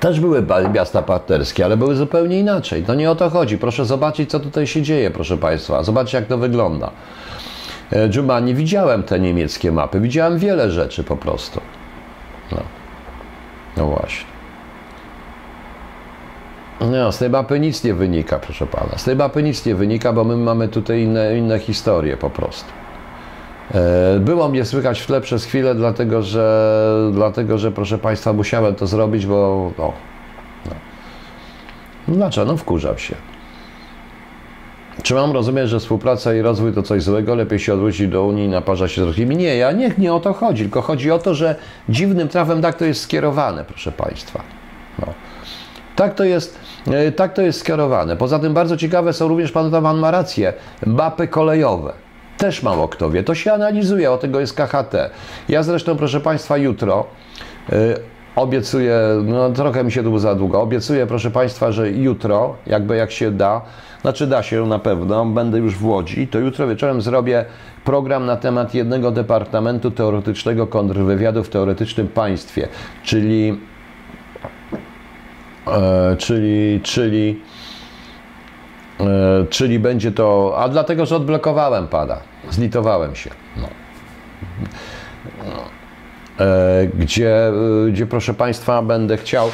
Też były miasta partnerskie, ale były zupełnie inaczej. To nie o to chodzi. Proszę zobaczyć, co tutaj się dzieje, proszę Państwa. Zobaczcie, jak to wygląda. Dżuma, nie widziałem te niemieckie mapy. Widziałem wiele rzeczy po prostu. No, no właśnie. No, z tej mapy nic nie wynika, proszę pana. Z tej mapy nic nie wynika, bo my mamy tutaj inne, inne historie po prostu. E, było mnie słychać w tle przez chwilę, dlatego że, dlatego, że proszę Państwa, musiałem to zrobić, bo. No, no. Dlaczego? No, wkurzam się. Czy mam rozumieć, że współpraca i rozwój to coś złego? Lepiej się odwrócić do Unii i naparza się z drugimi? Nie, ja nie, nie o to chodzi, tylko chodzi o to, że dziwnym trafem tak to jest skierowane, proszę Państwa. No. Tak to jest, e, tak to jest skierowane. Poza tym bardzo ciekawe są również, pan Pan ma rację, mapy kolejowe. Też mało kto wie. To się analizuje, o tego jest KHT. Ja zresztą, proszę Państwa, jutro yy, obiecuję, no trochę mi się tu za długo, obiecuję, proszę Państwa, że jutro, jakby jak się da, znaczy da się na pewno, będę już w Łodzi, to jutro wieczorem zrobię program na temat jednego Departamentu Teoretycznego Kontrwywiadu w Teoretycznym Państwie, czyli E, czyli, czyli, e, czyli będzie to, a dlatego, że odblokowałem pada, zlitowałem się. No. E, gdzie, gdzie, proszę Państwa, będę chciał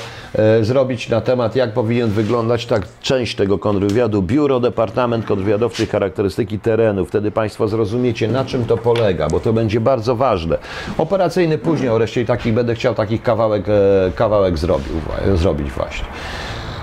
zrobić na temat, jak powinien wyglądać tak część tego kontrwywiadu, biuro, departament kontrwywiadowczy, charakterystyki terenu. Wtedy Państwo zrozumiecie, na czym to polega, bo to będzie bardzo ważne. Operacyjny później, o reszcie takich będę chciał takich kawałek, kawałek zrobił, zrobić właśnie.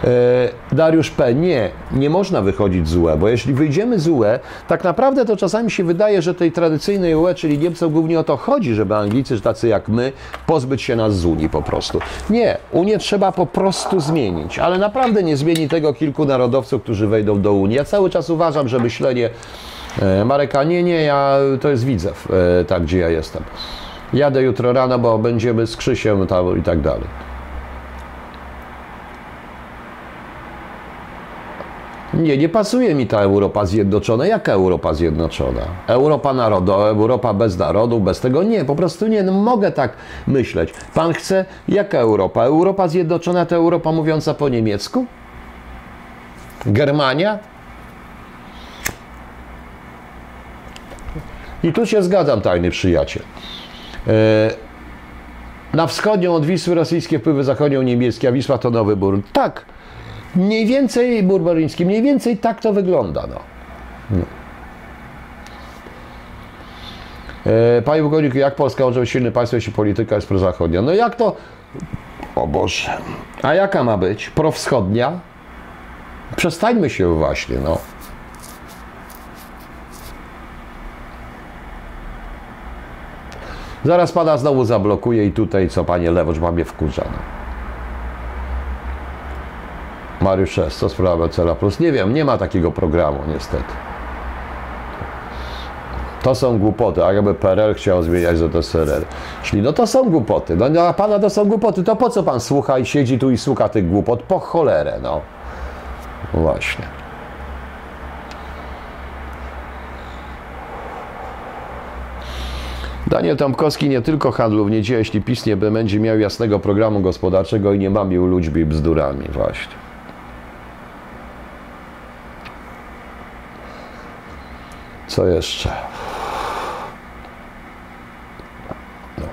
E, Dariusz P. Nie, nie można wychodzić z UE, bo jeśli wyjdziemy z UE, tak naprawdę to czasami się wydaje, że tej tradycyjnej UE, czyli Niemcom głównie o to chodzi, żeby Anglicy, tacy jak my, pozbyć się nas z Unii po prostu. Nie, Unię trzeba po prostu zmienić, ale naprawdę nie zmieni tego kilku narodowców, którzy wejdą do Unii. Ja cały czas uważam, że myślenie e, Mareka, nie, nie, ja, to jest Widzew, e, tak gdzie ja jestem. Jadę jutro rano, bo będziemy z Krzysiem tam i tak dalej. Nie, nie pasuje mi ta Europa zjednoczona. Jaka Europa zjednoczona? Europa narodowa, Europa bez narodu, bez tego? Nie, po prostu nie. No, mogę tak myśleć. Pan chce, jaka Europa? Europa zjednoczona to Europa mówiąca po niemiecku? Germania? I tu się zgadzam, tajny przyjaciel. E, na wschodnią od Wisły rosyjskie wpływy, zachodnią niemieckie, a Wisła to nowy bór. Tak, Mniej więcej, Burbaryński, mniej więcej tak to wygląda. No. no. E, panie Bogoniku, jak Polska może być silny państwo, jeśli polityka jest prozachodnia? No jak to? O Boże. A jaka ma być? Prowschodnia? Przestańmy się właśnie, no. Zaraz pana znowu zablokuje i tutaj co panie Lewocz ma mnie wkurza. No. Mariusz S. Co sprawa Cela Plus? Nie wiem, nie ma takiego programu niestety. To są głupoty, a jakby PRL chciał zmieniać ZSRR. Czyli no to są głupoty. No, no a pana to są głupoty, to po co pan słucha i siedzi tu i słucha tych głupot? Po cholerę, no. Właśnie. Daniel Tomkowski nie tylko handlu w niedzielę, jeśli PiS nie będzie miał jasnego programu gospodarczego i nie mamił ludźmi bzdurami właśnie. Co jeszcze? No.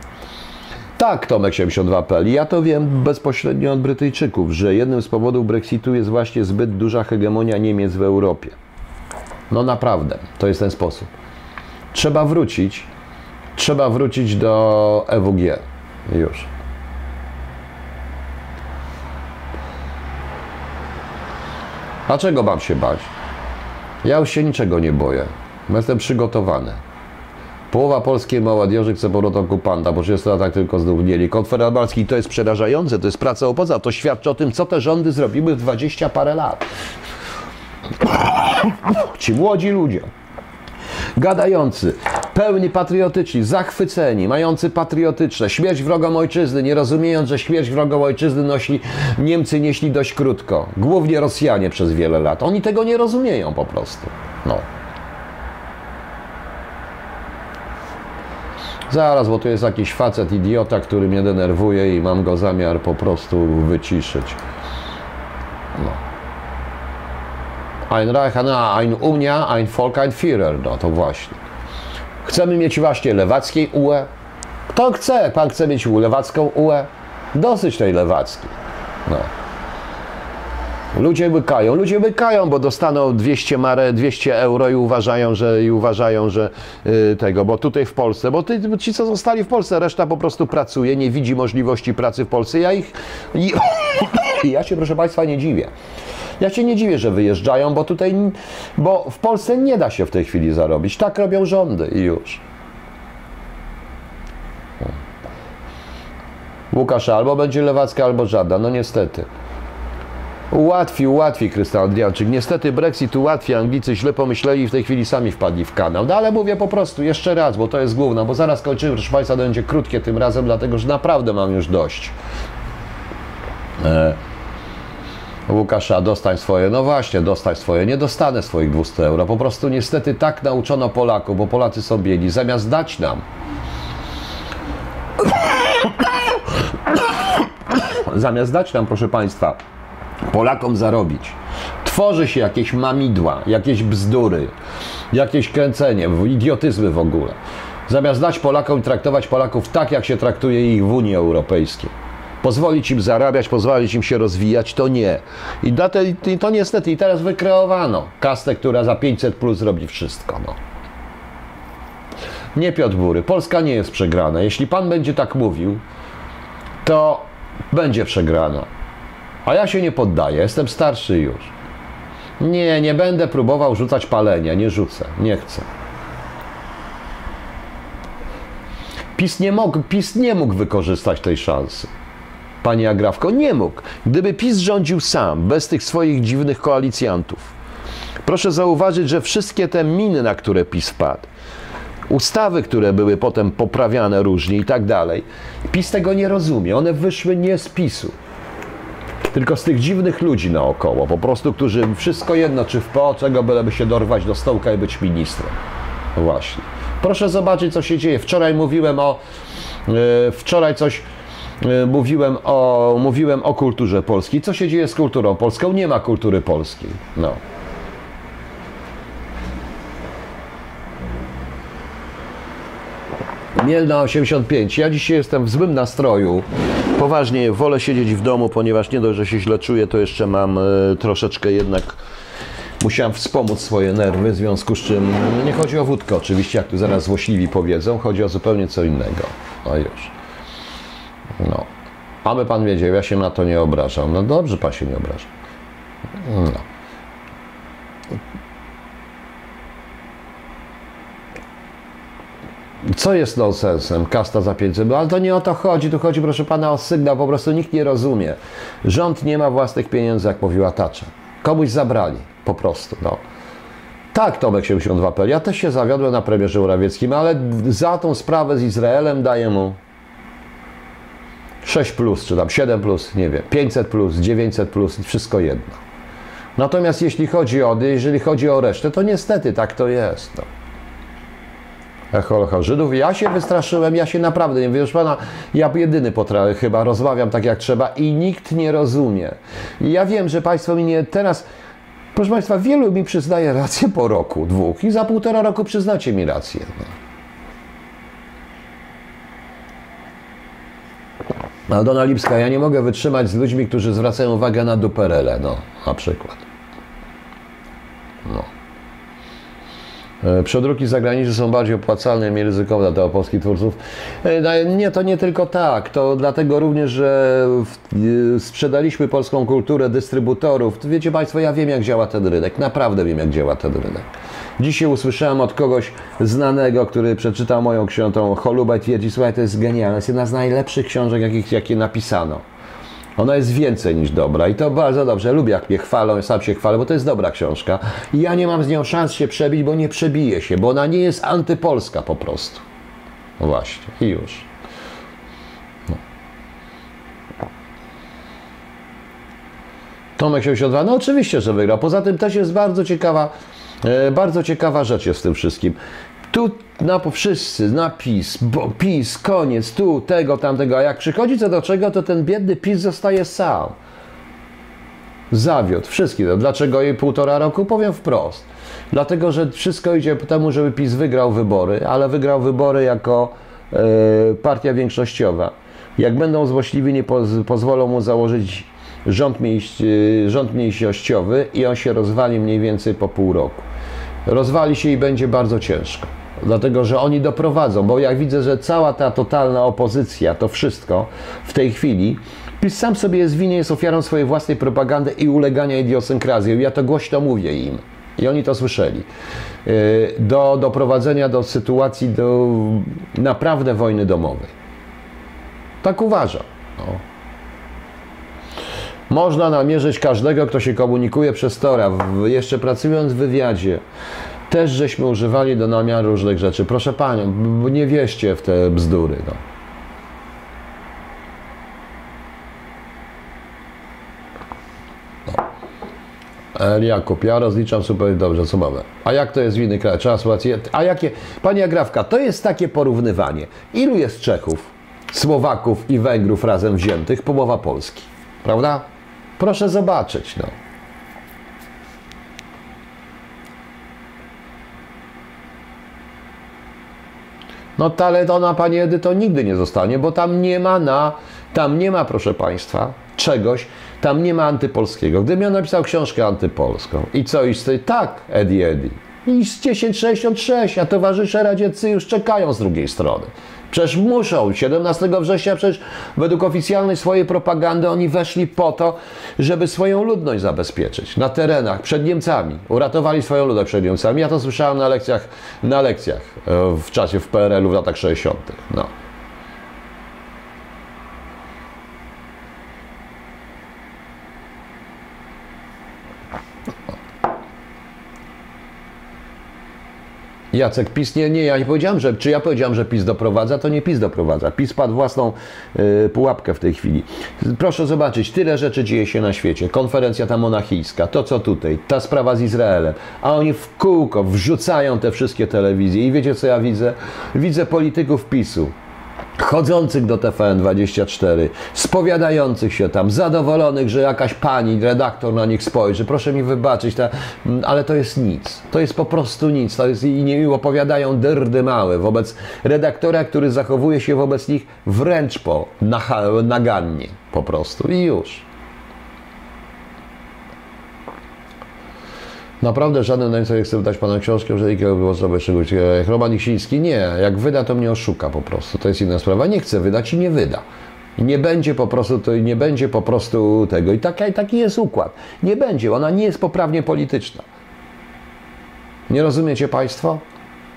Tak, Tomek 72.pl. Ja to wiem bezpośrednio od Brytyjczyków, że jednym z powodów Brexitu jest właśnie zbyt duża hegemonia Niemiec w Europie. No naprawdę, to jest ten sposób. Trzeba wrócić, trzeba wrócić do EWG. Już. A czego mam się bać? Ja już się niczego nie boję. Jestem przygotowany. Połowa polskiej młodzieży chce powrotu okupanta, bo 30 latach tylko zdumnieli. Konfederalski to jest przerażające, to jest praca opoza. To świadczy o tym, co te rządy zrobiły w 20 parę lat. Ci młodzi ludzie, gadający, pełni patriotyczni, zachwyceni, mający patriotyczne, śmierć wrogom ojczyzny, nie rozumiejąc, że śmierć wrogom ojczyzny nosi, Niemcy nieśli dość krótko, głównie Rosjanie przez wiele lat. Oni tego nie rozumieją po prostu. No. Zaraz, bo tu jest jakiś facet idiota, który mnie denerwuje i mam go zamiar po prostu wyciszyć. No. Ein Reich, ein Unia, ein Volk, ein Führer. No to właśnie. Chcemy mieć właśnie lewackiej UE. Kto chce? Pan chce mieć lewacką UE? Dosyć tej lewackiej. No. Ludzie łykają, ludzie łykają, bo dostaną 200 mare, 200 euro i uważają, że, i uważają, że yy, tego, bo tutaj w Polsce, bo ty, ci, co zostali w Polsce, reszta po prostu pracuje, nie widzi możliwości pracy w Polsce. Ja ich, i, ja się, proszę Państwa, nie dziwię. Ja się nie dziwię, że wyjeżdżają, bo tutaj, bo w Polsce nie da się w tej chwili zarobić. Tak robią rządy i już. Łukasz albo będzie lewacka, albo żadna. No niestety. Ułatwi, ułatwi Krystian Adrianczyk. Niestety Brexit ułatwi. Anglicy źle pomyśleli i w tej chwili sami wpadli w kanał. No ale mówię po prostu jeszcze raz, bo to jest główna, bo zaraz kończymy, proszę Państwa, to będzie krótkie tym razem, dlatego że naprawdę mam już dość. E Łukasza, dostań swoje. No właśnie, dostań swoje. Nie dostanę swoich 200 euro. Po prostu niestety tak nauczono Polaków, bo Polacy są biedni. Zamiast dać nam zamiast dać nam, proszę Państwa, Polakom zarobić, tworzy się jakieś mamidła, jakieś bzdury, jakieś kręcenie, idiotyzmy w ogóle. Zamiast dać Polakom traktować Polaków tak, jak się traktuje ich w Unii Europejskiej pozwolić im zarabiać, pozwolić im się rozwijać, to nie. I, te, to niestety i teraz wykreowano kastę, która za 500 plus robi wszystko. No. Nie Piotr Bury, Polska nie jest przegrana. Jeśli pan będzie tak mówił, to będzie przegrana. A ja się nie poddaję, jestem starszy już. Nie, nie będę próbował rzucać palenia, nie rzucę, nie chcę. PiS nie, mógł, PiS nie mógł wykorzystać tej szansy. Pani Agrawko, nie mógł. Gdyby PiS rządził sam, bez tych swoich dziwnych koalicjantów. Proszę zauważyć, że wszystkie te miny, na które PiS padł, ustawy, które były potem poprawiane różnie i tak dalej, PiS tego nie rozumie. One wyszły nie z PiSu, tylko z tych dziwnych ludzi naokoło, po prostu, którzy wszystko jedno, czy w PO, czego byleby się dorwać do stołka i być ministrem. Właśnie. Proszę zobaczyć, co się dzieje. Wczoraj mówiłem o. Yy, wczoraj coś E, mówiłem o, mówiłem o kulturze polskiej. Co się dzieje z kulturą polską? Nie ma kultury polskiej. No. Mielna 85. Ja dzisiaj jestem w złym nastroju. Poważnie wolę siedzieć w domu, ponieważ nie dość, że się źle czuję, to jeszcze mam e, troszeczkę jednak musiałem wspomóc swoje nerwy, w związku z czym nie chodzi o wódkę oczywiście, jak tu zaraz złośliwi powiedzą, chodzi o zupełnie co innego. O już. No. Aby pan wiedział, ja się na to nie obrażam. No dobrze, pan się nie obraża. No. Co jest nonsensem? Kasta za 500, ale to nie o to chodzi. Tu chodzi, proszę pana, o sygnał. Po prostu nikt nie rozumie. Rząd nie ma własnych pieniędzy, jak mówiła Tacza. Komuś zabrali. Po prostu. No. Tak, Tomek 72.pl. Ja też się zawiodłem na premierze Urawieckim, ale za tą sprawę z Izraelem daję mu 6 plus, czy tam 7 plus, nie wiem, 500 plus, 900 plus, wszystko jedno. Natomiast jeśli chodzi o, jeżeli chodzi o resztę, to niestety tak to jest. No. Holokaust Żydów. Ja się wystraszyłem, ja się naprawdę, nie wiesz pana, ja jedyny potrafię, chyba rozmawiam tak jak trzeba i nikt nie rozumie. I ja wiem, że państwo mi nie teraz... Proszę Państwa, wielu mi przyznaje rację po roku, dwóch i za półtora roku przyznacie mi rację. No. Aldona Lipska, ja nie mogę wytrzymać z ludźmi, którzy zwracają uwagę na duperele, no, na przykład. No. E, Przodruki zagraniczne są bardziej opłacalne i mniej ryzykowne dla polskich twórców. E, Nie, to nie tylko tak. To dlatego również, że e, sprzedaliśmy polską kulturę dystrybutorów. Wiecie Państwo, ja wiem jak działa ten rynek. Naprawdę wiem jak działa ten rynek. Dzisiaj usłyszałem od kogoś znanego, który przeczytał moją książkę Cholubę i twierdzi, słuchaj, to jest genialne. Jest jedna z najlepszych książek, jakie napisano. Ona jest więcej niż dobra i to bardzo dobrze. Lubię, jak mnie chwalą, sam się chwalę, bo to jest dobra książka. I ja nie mam z nią szans się przebić, bo nie przebije się, bo ona nie jest antypolska po prostu. No właśnie, i już. No. Tomek 72, no oczywiście, że wygrał. Poza tym też jest bardzo ciekawa, e, bardzo ciekawa rzecz jest w tym wszystkim. Tu na po wszyscy, na PiS, bo PiS, koniec, tu, tego, tamtego, a jak przychodzi co do czego, to ten biedny PiS zostaje sam. Zawiódł wszystkich. Dlaczego jej półtora roku? Powiem wprost. Dlatego, że wszystko idzie ku temu, żeby PiS wygrał wybory, ale wygrał wybory jako e, partia większościowa. Jak będą złośliwi, nie poz, pozwolą mu założyć rząd, e, rząd mniejszościowy i on się rozwali mniej więcej po pół roku. Rozwali się i będzie bardzo ciężko. Dlatego, że oni doprowadzą, bo jak widzę, że cała ta totalna opozycja, to wszystko w tej chwili, PiS sam sobie jest winien, jest ofiarą swojej własnej propagandy i ulegania idiosynkrazji. Ja to głośno mówię im. I oni to słyszeli. Yy, Do doprowadzenia do sytuacji, do naprawdę wojny domowej. Tak uważam. No. Można namierzyć każdego, kto się komunikuje przez Tora. Jeszcze pracując w wywiadzie, też żeśmy używali do namiaru różnych rzeczy. Proszę Panią, nie wieście w te bzdury. No. No. Jakub, ja rozliczam super dobrze, co mamy. A jak to jest w innych krajach? Trzeba sytuację. A jakie, Pani Agrawka, to jest takie porównywanie. Ilu jest Czechów, Słowaków i Węgrów razem wziętych? Połowa Polski. Prawda? Proszę zobaczyć, no. No talent ona, Pani Edyto, nigdy nie zostanie, bo tam nie ma na, tam nie ma, proszę Państwa, czegoś, tam nie ma antypolskiego. Gdybym ja napisał książkę antypolską i co, i tak, Eddie Eddie, i z 1066, a towarzysze radzieccy już czekają z drugiej strony. Przecież muszą. 17 września przecież według oficjalnej swojej propagandy oni weszli po to, żeby swoją ludność zabezpieczyć na terenach przed Niemcami. Uratowali swoją ludność przed Niemcami. Ja to słyszałem na lekcjach, na lekcjach e, w czasie w PRL-u w latach 60. No. Jacek, PiS nie, nie, ja nie powiedziałem, że, czy ja powiedziałem, że PiS doprowadza, to nie PiS doprowadza. PiS padł własną y, pułapkę w tej chwili. Proszę zobaczyć, tyle rzeczy dzieje się na świecie. Konferencja ta monachijska, to co tutaj, ta sprawa z Izraelem, a oni w kółko wrzucają te wszystkie telewizje i wiecie co ja widzę? Widzę polityków PiSu, chodzących do TVN24, spowiadających się tam, zadowolonych, że jakaś pani, redaktor na nich spojrzy. Proszę mi wybaczyć, ta, mm, ale to jest nic. To jest po prostu nic. To jest, I nie opowiadają dyrdy małe wobec redaktora, który zachowuje się wobec nich wręcz po nagannie po prostu. I już. Naprawdę żaden Niemca nie chce wydać Pana książkę, że jakiego było zrobić czegoś. Jak Roman Iksiński, nie. Jak wyda, to mnie oszuka po prostu. To jest inna sprawa. Nie chce wydać i nie wyda. Nie będzie po prostu, to nie będzie po prostu tego. I taki, taki jest układ. Nie będzie. Ona nie jest poprawnie polityczna. Nie rozumiecie Państwo?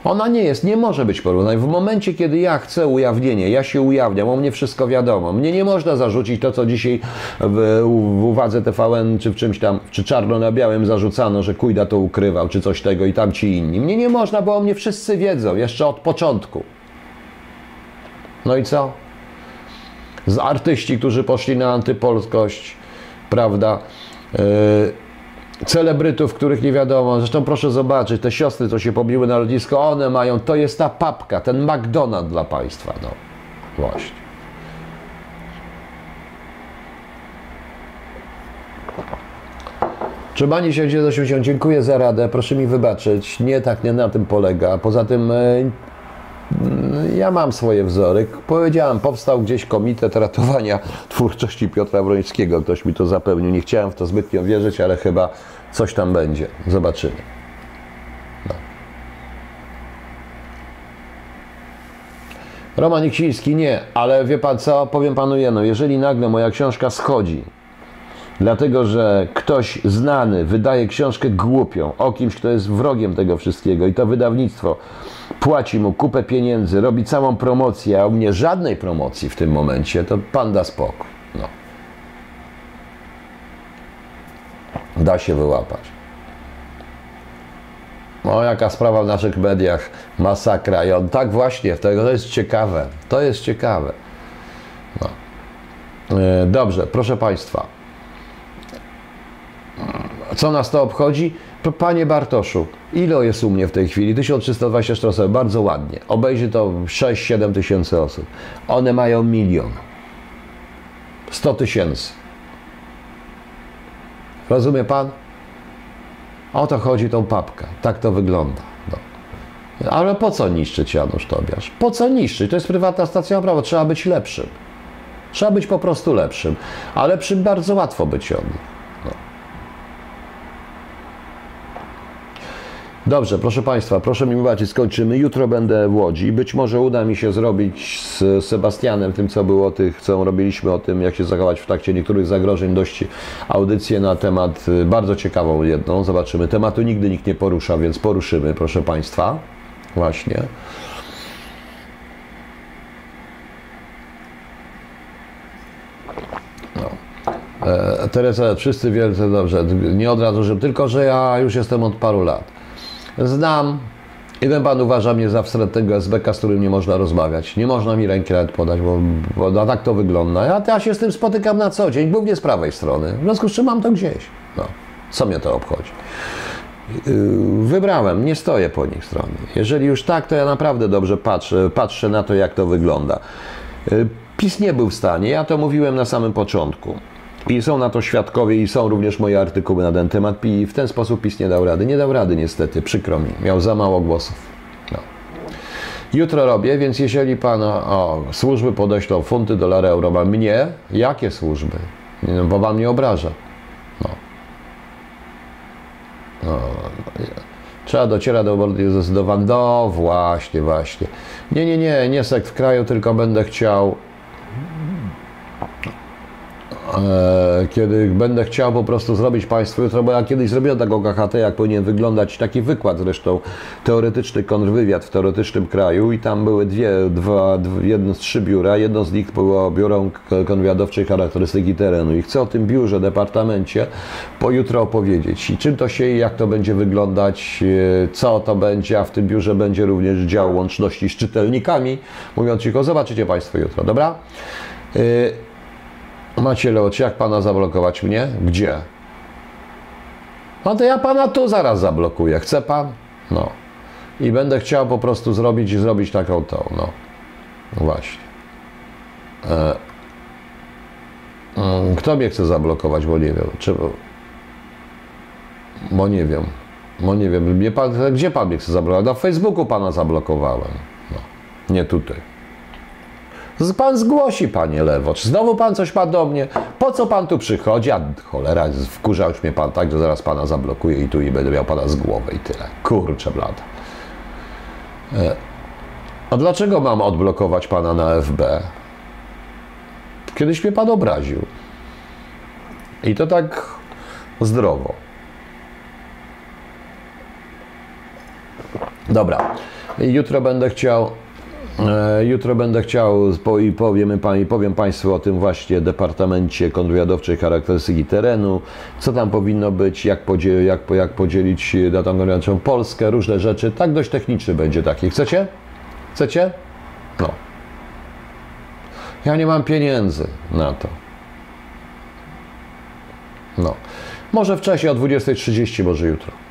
Ona nie jest, nie może być porównana. W momencie, kiedy ja chcę ujawnienie, ja się ujawniam, o mnie wszystko wiadomo. Mnie nie można zarzucić to, co dzisiaj w, w uwadze TVN, czy w czymś tam, czy czarno na białym zarzucano, że Kujda to ukrywał, czy coś tego i tam ci inni. Mnie nie można, bo o mnie wszyscy wiedzą, jeszcze od początku. No i co? Z artyści, którzy poszli na antypolskość, prawda? Yy, celebrytów, których nie wiadomo. Zresztą proszę zobaczyć, te siostry, co się pobiły na lotnisko, one mają, to jest ta papka, ten McDonald dla państwa. No, właśnie. Trzymanie się 80, dziękuję za radę, proszę mi wybaczyć, nie tak, nie na tym polega. Poza tym e, ja mam swoje wzory. Powiedziałem, powstał gdzieś komitet ratowania twórczości Piotra Wrońskiego. Ktoś mi to zapewnił. Nie chciałem w to zbytnio wierzyć, ale chyba coś tam będzie. Zobaczymy. No. Roman Iksiński, nie, ale wie pan co, powiem panu jedno, jeżeli nagle moja książka schodzi, dlatego że ktoś znany wydaje książkę głupią o kimś, kto jest wrogiem tego wszystkiego i to wydawnictwo płaci mu kupę pieniędzy, robi całą promocję, a u mnie żadnej promocji w tym momencie, to pan da spokój. No. Da się wyłapać. O, jaka sprawa w naszych mediach, masakra. I on tak właśnie, to jest ciekawe, to jest ciekawe. No. E, dobrze, proszę Państwa. Co nas to obchodzi? Panie Bartoszu, ile jest u mnie w tej chwili? 1324 osoby, bardzo ładnie. Obejrzy to 6-7 tysięcy osób. One mają milion. 100 tysięcy. Rozumie pan? O to chodzi tą papkę. Tak to wygląda. No. Ale po co niszczyć Janusz Tobiasz? Po co niszczyć? To jest prywatna stacja prawa. Trzeba być lepszym. Trzeba być po prostu lepszym. A lepszym bardzo łatwo być on. Dobrze, proszę Państwa, proszę mi wybaczyć, skończymy. Jutro będę w Łodzi. Być może uda mi się zrobić z Sebastianem, tym co było, tych, co robiliśmy o tym, jak się zachować w trakcie niektórych zagrożeń, dość audycję na temat, y, bardzo ciekawą jedną. Zobaczymy. Tematu nigdy nikt nie porusza, więc poruszymy, proszę Państwa. Właśnie. No. E, Teresa, wszyscy wielce dobrze, nie od razu, że tylko że ja już jestem od paru lat. Znam. Jeden pan uważa mnie za wstrętnego SBK, z którym nie można rozmawiać. Nie można mi ręki nawet podać, bo, bo no, tak to wygląda. Ja, ja się z tym spotykam na co dzień, głównie z prawej strony. W związku z czym mam to gdzieś. No, co mnie to obchodzi? Yy, wybrałem, nie stoję po nich stronie. Jeżeli już tak, to ja naprawdę dobrze patrzę, patrzę na to, jak to wygląda. Yy, PiS nie był w stanie, ja to mówiłem na samym początku. I są na to świadkowie i są również moje artykuły na ten temat. I w ten sposób PiS nie dał rady. Nie dał rady niestety, przykro mi. Miał za mało głosów. No. Jutro robię, więc jeżeli pan, o, służby podeślą funty, dolary, euro, mnie, jakie służby? No, bo pan mnie obraża. No. No, trzeba docierać do obory zdecydowanie. No właśnie, właśnie. Nie, nie, nie, nie sekt w kraju, tylko będę chciał kiedy będę chciał po prostu zrobić Państwu jutro, bo ja kiedyś zrobiłem taką KHT, jak powinien wyglądać taki wykład zresztą, teoretyczny kontrwywiad w teoretycznym kraju i tam były dwie, dwa, jedno z trzy biura, jedno z nich było biurą kontrwywiadowczej charakterystyki terenu i chcę o tym biurze, departamencie pojutro opowiedzieć i czym to się i jak to będzie wyglądać, e, co to będzie, a w tym biurze będzie również dział łączności z czytelnikami, mówiąc cicho, zobaczycie Państwo jutro, dobra? Macie Leocie, jak pana zablokować mnie? Gdzie? No to ja pana tu zaraz zablokuję. Chce pan? No. I będę chciał po prostu zrobić zrobić taką tą, no. Właśnie. E, mm, kto mnie chce zablokować, bo nie wiem. Czy, bo nie wiem. Bo nie wiem. Pan, gdzie pan mnie chce zablokować? Na Facebooku pana zablokowałem. No. Nie tutaj. Pan zgłosi, panie Lewocz. Znowu pan coś ma do mnie. Po co pan tu przychodzi? A cholera, wkurzał już mnie pan tak, że zaraz pana zablokuje i tu i będę miał pana z głowy i tyle. Kurczę blada. E, a dlaczego mam odblokować pana na FB? Kiedyś mnie pan obraził. I to tak zdrowo. Dobra. Jutro będę chciał jutro będę chciał i powiem, powiem Państwu o tym właśnie Departamencie Kontrwywiadowczej Charakterystyki Terenu, co tam powinno być, jak, podziel, jak, jak podzielić datą kontrwywiadowczą Polskę, różne rzeczy. Tak dość techniczny będzie taki. Chcecie? Chcecie? No. Ja nie mam pieniędzy na to. No. Może wcześniej o 20.30, może jutro.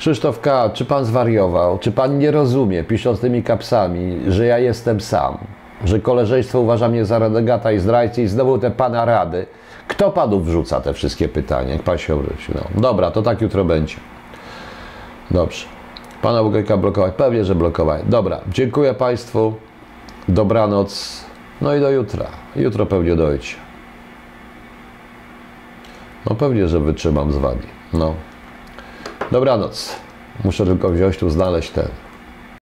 Krzysztof K., czy pan zwariował? Czy pan nie rozumie, pisząc tymi kapsami, że ja jestem sam? Że koleżeństwo uważa mnie za renegata i zdrajcę i znowu te pana rady? Kto panu wrzuca te wszystkie pytania? Jak pan się obróci? No. Dobra, to tak jutro będzie. Dobrze. Pana Bugajka blokować? Pewnie, że blokować. Dobra, dziękuję państwu. Dobranoc. No i do jutra. Jutro pewnie dojdzie. No pewnie, że wytrzymam z wami. No. Dobranoc. Muszę tylko wziąć tu, znaleźć ten.